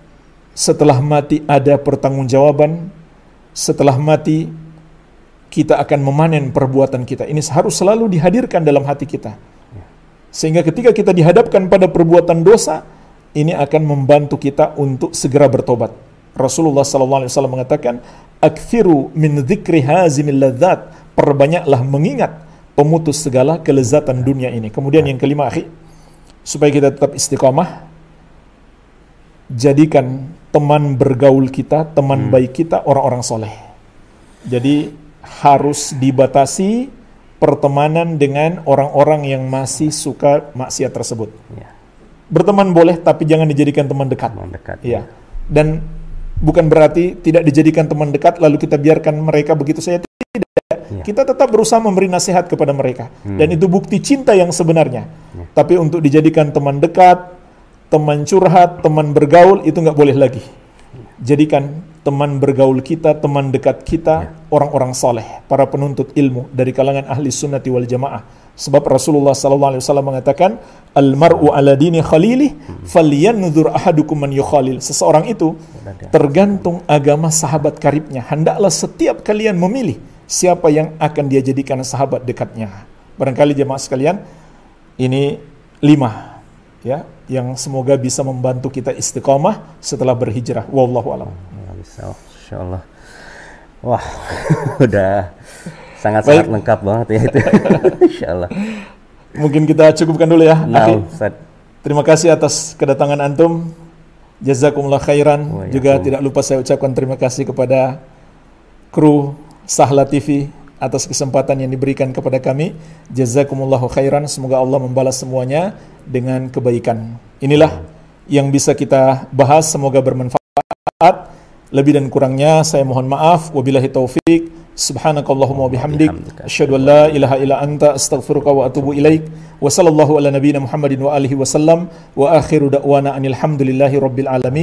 setelah mati ada pertanggungjawaban. Setelah mati kita akan memanen perbuatan kita. Ini harus selalu dihadirkan dalam hati kita. Sehingga ketika kita dihadapkan pada perbuatan dosa, ini akan membantu kita untuk segera bertobat. Rasulullah SAW mengatakan, "Akthiru min dzikri hazimil ladzat." Perbanyaklah mengingat pemutus segala kelezatan dunia ini. Kemudian yang kelima, akhi, supaya kita tetap istiqamah, jadikan teman bergaul kita, teman baik kita orang-orang soleh. Jadi harus dibatasi pertemanan dengan orang-orang yang masih suka maksiat tersebut. Ya. Berteman boleh, tapi jangan dijadikan teman dekat. Teman dekat. Iya. Dan bukan berarti tidak dijadikan teman dekat lalu kita biarkan mereka begitu saja tidak. Iya. Kita tetap berusaha memberi nasihat kepada mereka dan itu bukti cinta yang sebenarnya. Iya. Tapi untuk dijadikan teman dekat, teman curhat, teman bergaul itu nggak boleh lagi. Jadikan teman bergaul kita, teman dekat kita, orang-orang soleh, para penuntut ilmu dari kalangan ahli sunnati wal jamaah. Sebab Rasulullah SAW mengatakan, Al-mar'u ala dini khalilih, falyanudhur ahadukum man yukhalil. Seseorang itu tergantung agama sahabat karibnya. Hendaklah setiap kalian memilih siapa yang akan dia jadikan sahabat dekatnya. Barangkali jemaah sekalian, ini lima ya yang semoga bisa membantu kita istiqamah setelah berhijrah. Wallahu alam. Ya, bisa. Oh, Insya Allah. Wah, udah sangat-sangat lengkap banget ya itu. Insya Allah. Mungkin kita cukupkan dulu ya. Nah. Ustaz. Terima kasih atas kedatangan antum. Jazakumullah khairan. Wa Juga yakum. tidak lupa saya ucapkan terima kasih kepada kru Sahla TV atas kesempatan yang diberikan kepada kami. Jazakumullahu khairan. Semoga Allah membalas semuanya dengan kebaikan. Inilah yang bisa kita bahas. Semoga bermanfaat. Lebih dan kurangnya saya mohon maaf. Wabillahi taufik. Subhanakallahumma bihamdik. Asyhadu an la ilaha illa anta astaghfiruka wa atubu ilaik. Wa sallallahu ala nabiyyina Muhammadin wa alihi wa sallam. Wa akhiru da'wana anil hamdulillahi rabbil alamin.